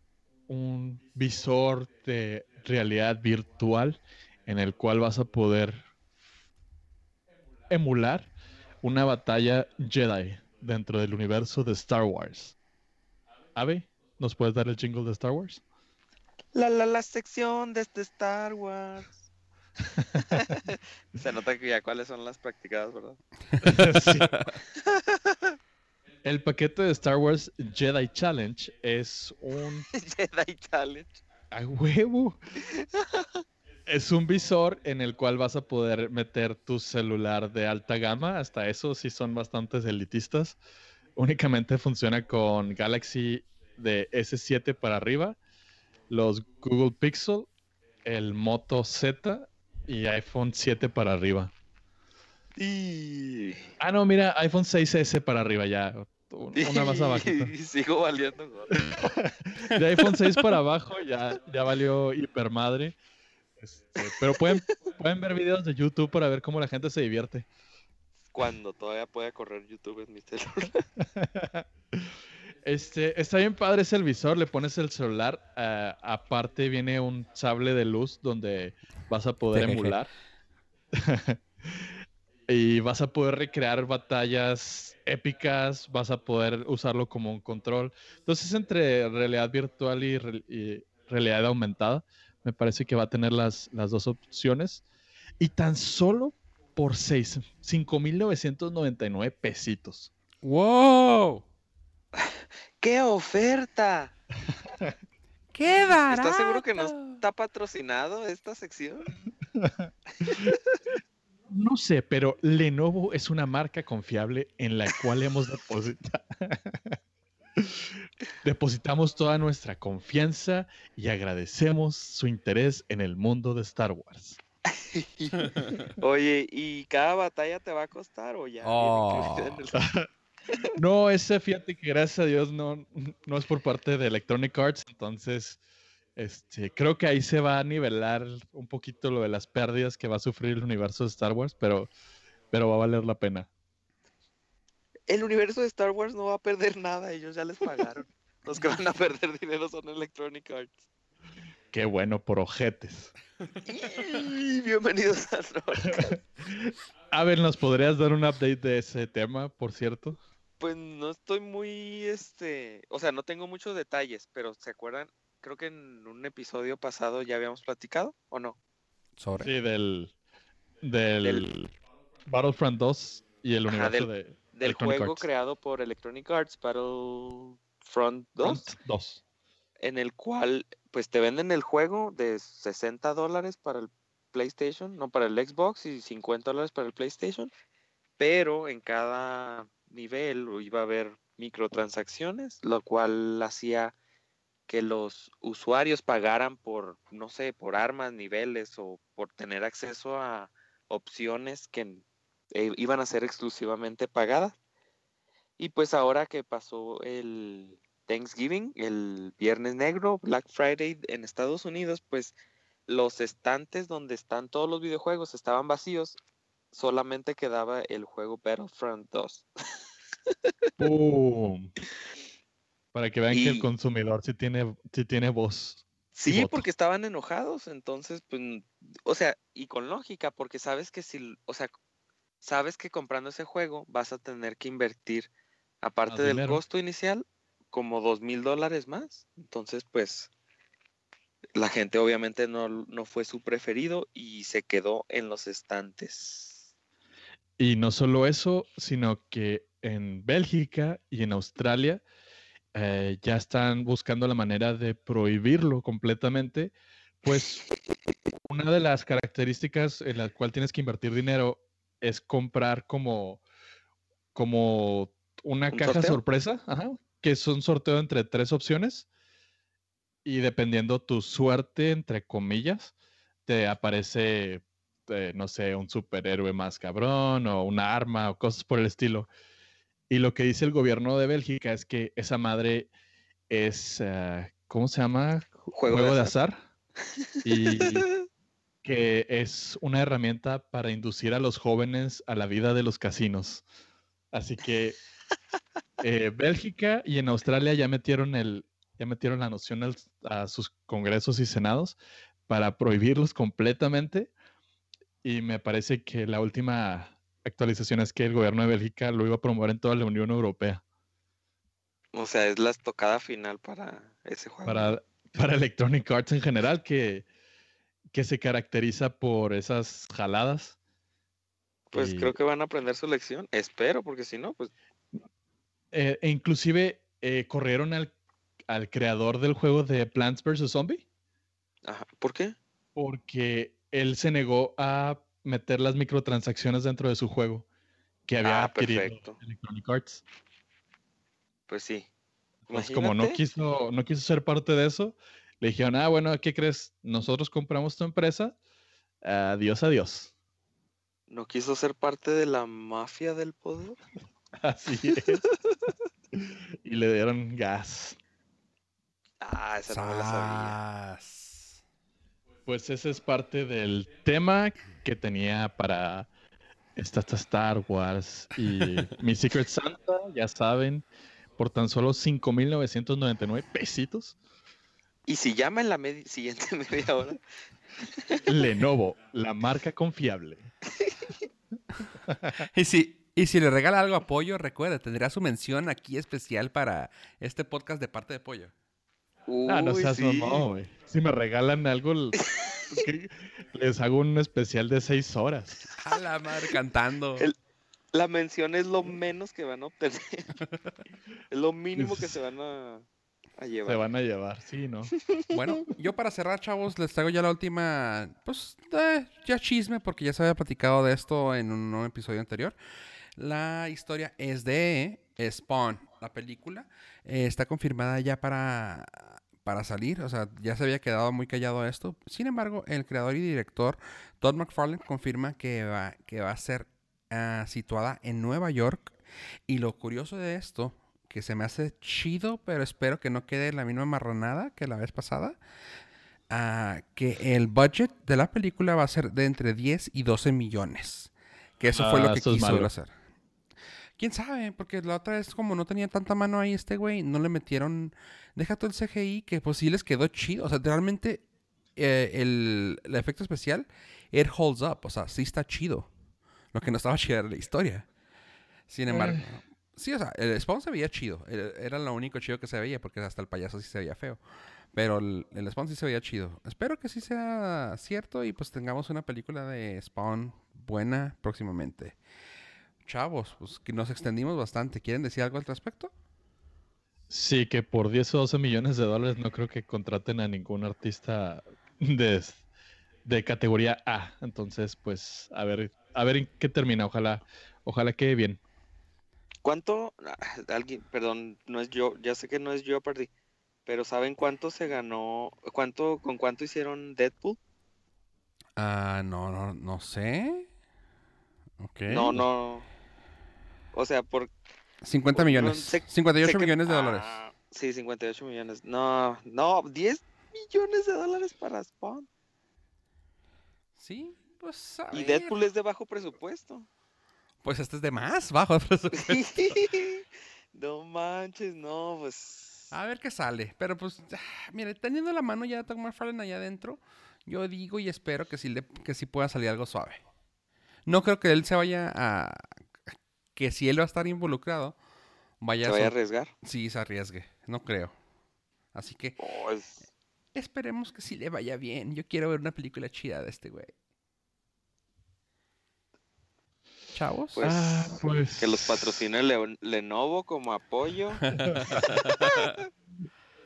un visor de realidad virtual en el cual vas a poder emular una batalla Jedi dentro del universo de Star Wars. Ave, ¿nos puedes dar el jingle de Star Wars? La, la, la sección de este Star Wars. Se nota que ya cuáles son las practicadas, ¿verdad? Sí. El paquete de Star Wars Jedi Challenge es un Jedi Challenge. a huevo. Es un visor en el cual vas a poder meter tu celular de alta gama. Hasta eso sí son bastantes elitistas. Únicamente funciona con Galaxy de S7 para arriba, los Google Pixel, el Moto Z y iPhone 7 para arriba. Y... Ah, no, mira, iPhone 6S para arriba ya. un- Una más abajito. Y sigo valiendo. De iPhone 6 para abajo ya, ya valió hipermadre. Este, pero pueden, pueden ver videos de YouTube para ver cómo la gente se divierte. Cuando todavía pueda correr YouTube en mi celular. Este, está bien padre ese el visor, le pones el celular, ah, aparte viene un sable de luz donde vas a poder emular. y vas a poder recrear batallas épicas, vas a poder usarlo como un control. Entonces, entre realidad virtual y, re- y realidad aumentada, me parece que va a tener las, las dos opciones. Y tan solo por 6, 5.999 pesitos. ¡Wow! ¡Qué oferta! ¡Qué barato! ¿Estás seguro que no está patrocinado esta sección? No sé, pero Lenovo es una marca confiable en la cual hemos depositado. Depositamos toda nuestra confianza y agradecemos su interés en el mundo de Star Wars. Oye, ¿y cada batalla te va a costar o ya? el- No, ese fíjate que gracias a Dios no, no es por parte de Electronic Arts, entonces este, creo que ahí se va a nivelar un poquito lo de las pérdidas que va a sufrir el universo de Star Wars, pero, pero va a valer la pena. El universo de Star Wars no va a perder nada, ellos ya les pagaron. Los que van a perder dinero son Electronic Arts. Qué bueno por ojetes. Bienvenidos a Roll. A ver, ¿nos podrías dar un update de ese tema, por cierto? Pues no estoy muy, este, o sea, no tengo muchos detalles, pero ¿se acuerdan? Creo que en un episodio pasado ya habíamos platicado, ¿o no? Sobre. Sí, del, del, Del- Battlefront 2 y el Ajá, universo del- de Del Electronic juego Arts. creado por Electronic Arts, Battlefront 2, Front 2. en el cual, pues te venden el juego de 60 dólares para el PlayStation, no para el Xbox y 50 dólares para el PlayStation, pero en cada nivel iba a haber microtransacciones, lo cual hacía que los usuarios pagaran por, no sé, por armas, niveles o por tener acceso a opciones que eh, iban a ser exclusivamente pagadas. Y pues ahora que pasó el Thanksgiving, el Viernes Negro, Black Friday en Estados Unidos, pues los estantes donde están todos los videojuegos estaban vacíos, solamente quedaba el juego Battlefront 2. ¡Pum! Para que vean que el consumidor sí tiene, sí tiene voz. Sí, porque estaban enojados, entonces, pues, o sea, y con lógica, porque sabes que si, o sea, sabes que comprando ese juego vas a tener que invertir, aparte del costo inicial, como dos mil dólares más. Entonces, pues, la gente obviamente no, no fue su preferido y se quedó en los estantes. Y no solo eso, sino que en Bélgica y en Australia eh, ya están buscando la manera de prohibirlo completamente, pues una de las características en la cual tienes que invertir dinero es comprar como, como una ¿Un caja sorteo? sorpresa, ajá, que es un sorteo entre tres opciones y dependiendo tu suerte, entre comillas, te aparece, eh, no sé, un superhéroe más cabrón o una arma o cosas por el estilo. Y lo que dice el gobierno de Bélgica es que esa madre es, ah, ¿cómo se llama? Juego de azar. Y que es una herramienta para inducir a los jóvenes a la vida de los casinos. Así que eh, Bélgica y en Australia ya metieron el, ya metieron la noción al- a sus congresos y senados para prohibirlos completamente. Y me parece que la última actualización es que el gobierno de Bélgica lo iba a promover en toda la Unión Europea O sea, es la estocada final para ese juego. para, para Electronic Arts en general, que, que se caracteriza por esas jaladas. Pues y- creo que van a aprender su lección. Espero, porque si no, pues eh, e inclusive eh, corrieron al, al creador del juego de Plants vs. Zombie ajá. ¿Por qué? porque él se negó a meter las microtransacciones dentro de su juego que había Ah, adquirido perfecto. Electronic Arts. Pues sí. Pues como no quiso, no quiso ser parte de eso, le dijeron, ah, bueno, ¿qué crees? Nosotros compramos tu empresa. Adiós, adiós. ¿No quiso ser parte de la mafia del poder? Así es. y le dieron gas. Ah, esa no me la sabía. Pues ese es parte del tema que tenía para esta Star Wars y mi Secret Santa, ya saben, por tan solo 5.999 pesitos. Y si llama en la medi- siguiente media hora, Lenovo, la marca confiable. Y si, y si le regala algo a Pollo, recuerda, tendrá su mención aquí especial para este podcast de parte de Pollo. Ah, no Uy, seas sí. mamón, güey. Si me regalan algo, que- les hago un especial de 6 horas. A la madre cantando. El- La mención es lo menos que van a obtener. es lo mínimo que se van a, a Se llevar. van a llevar, sí, ¿no? Bueno, yo para cerrar, chavos, les traigo ya la última, pues, eh, ya chisme, porque ya se había platicado de esto en un, un episodio anterior. La historia es de Spawn, la película. eh, está confirmada ya para, para salir, o sea, ya se había quedado muy callado esto. Sin embargo, el creador y director Todd McFarlane confirma que va, que va a ser ah, situada en Nueva York. Y lo curioso de esto, que se me hace chido, pero espero que no quede la misma marranada que la vez pasada, ah, que el budget de la película va a ser de entre 10 y 12 millones. Que eso fue Ah, lo que eso es quiso hacer. ¿Quién sabe? Porque la otra vez, como no tenía tanta mano ahí este güey, no le metieron... Deja todo el CGI, que pues sí les quedó chido. O sea, realmente eh, el, el efecto especial, it holds up. O sea, sí está chido. Lo que no estaba chido era la historia. Sin embargo... Eh. Sí, o sea, el Spawn se veía chido. Era lo único chido que se veía, porque hasta el payaso sí se veía feo. Pero el, el Spawn sí se veía chido. Espero que sí sea cierto y pues tengamos una película de Spawn buena próximamente. Chavos, pues que nos extendimos bastante. ¿Quieren decir algo al respecto? Sí, que por 10 o 12 millones de dólares no creo que contraten a ningún artista de, de categoría A. Entonces, pues, a ver, a ver en qué termina. Ojalá, ojalá quede bien. ¿Cuánto? ah, Alguien, perdón, no es yo, ya sé que no es Jeopardy, pero ¿saben cuánto se ganó? ¿Cuánto, con cuánto hicieron Deadpool? Ah, no, no, no sé. Ok. No, no. O sea, por 50 no, millones. sé- 58 sé que- millones de dólares. ah, sí, 58 millones. No, no, 10 millones de dólares para Spawn. Sí, pues a Y ver. Deadpool es de bajo presupuesto. Pues este es de más bajo presupuesto. no manches, no, pues. A ver qué sale. Pero pues, ah, mire, teniendo la mano ya de Tom McFarlane allá adentro, yo digo y espero que sí, le, que sí pueda salir algo suave. No creo que él se vaya a... Que si él va a estar involucrado, vaya se a... vaya a arriesgar. Sí, se arriesgue. No creo. Así que Oh, es- esperemos que sí le vaya bien. Yo quiero ver una película chida de este güey. Chavos. Pues, Ah, pues. Que los patrocine Lenovo como apoyo.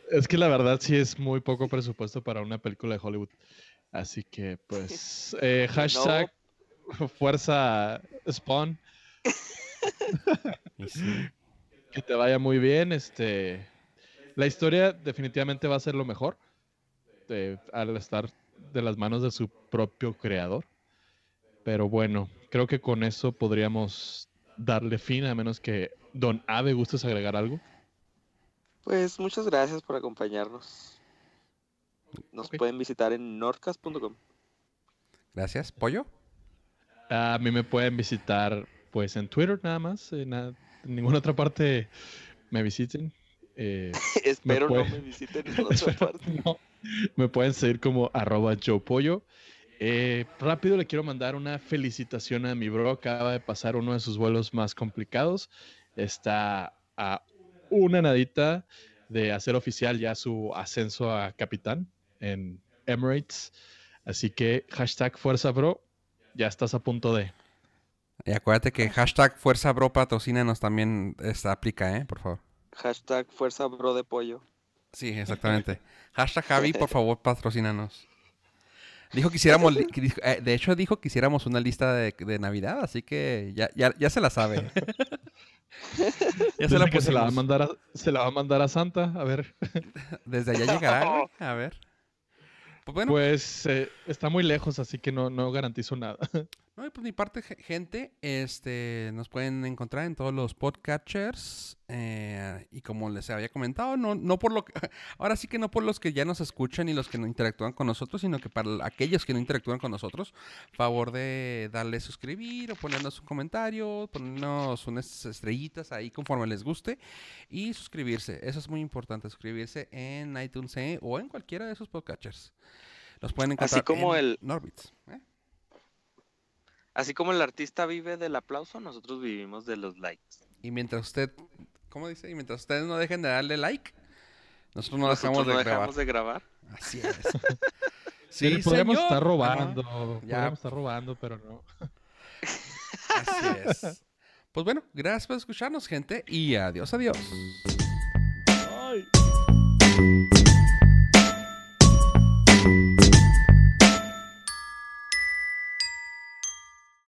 Es que la verdad sí es muy poco presupuesto para una película de Hollywood. Así que, pues, eh, hashtag fuerza Spawn. Y sí. Que te vaya muy bien. Este, la historia definitivamente va a ser lo mejor eh, al estar de las manos de su propio creador. Pero bueno, creo que con eso podríamos darle fin, a menos que Don Ave gustes agregar algo. Pues muchas gracias por acompañarnos. Nos pueden visitar en nordcast.com. Gracias. ¿Pollo? A mí me pueden visitar pues en Twitter nada más. En, na- en ninguna otra parte me visiten. Eh, Espero no puede- me visiten en otra parte. no, me pueden seguir como arroba Pollo Eh, rápido le quiero mandar una felicitación a mi bro. Acaba de pasar uno de sus vuelos más complicados. Está a una nadita de hacer oficial ya su ascenso a capitán en Emirates. Así que hashtag fuerza bro, ya estás a punto de. Y acuérdate que hashtag Fuerza Bro patrocínanos también esta aplica, ¿eh? Por favor. Hashtag fuerza bro de pollo. Sí, exactamente. hashtag Javi, por favor, patrocínanos. Dijo que hiciéramos, eh, de hecho dijo que hiciéramos una lista de, de Navidad, así que ya, ya, ya se la sabe. ya se la que se la, va a mandar a, se la va a mandar a Santa. A ver. Desde allá llegará, güey. A ver. Pues bueno, Pues eh, está muy lejos, así que no, no garantizo nada. No, y por mi parte, ge- gente, este, nos pueden encontrar en todos los podcatchers. eh, y como les había comentado, no, no por lo que, ahora sí que no por los que ya nos escuchan y los que no interactúan con nosotros, sino que para aquellos que no interactúan con nosotros, favor de darle suscribir o ponernos un comentario, ponernos unas estrellitas ahí conforme les guste y suscribirse. Eso es muy importante, suscribirse en iTunes eh, o en cualquiera de esos podcatchers. Los pueden encontrar Así como en el- Norbits. ¿eh? Así como el artista vive del aplauso, nosotros vivimos de los likes. Y mientras usted, ¿cómo dice? Y mientras ustedes no dejen de darle like, nosotros no nosotros dejamos de no grabar. dejamos de grabar. Así es. Sí, podríamos señor. estar robando. Ya. Podríamos estar robando, pero no. Así es. Pues bueno, gracias por escucharnos, gente, y adiós, adiós.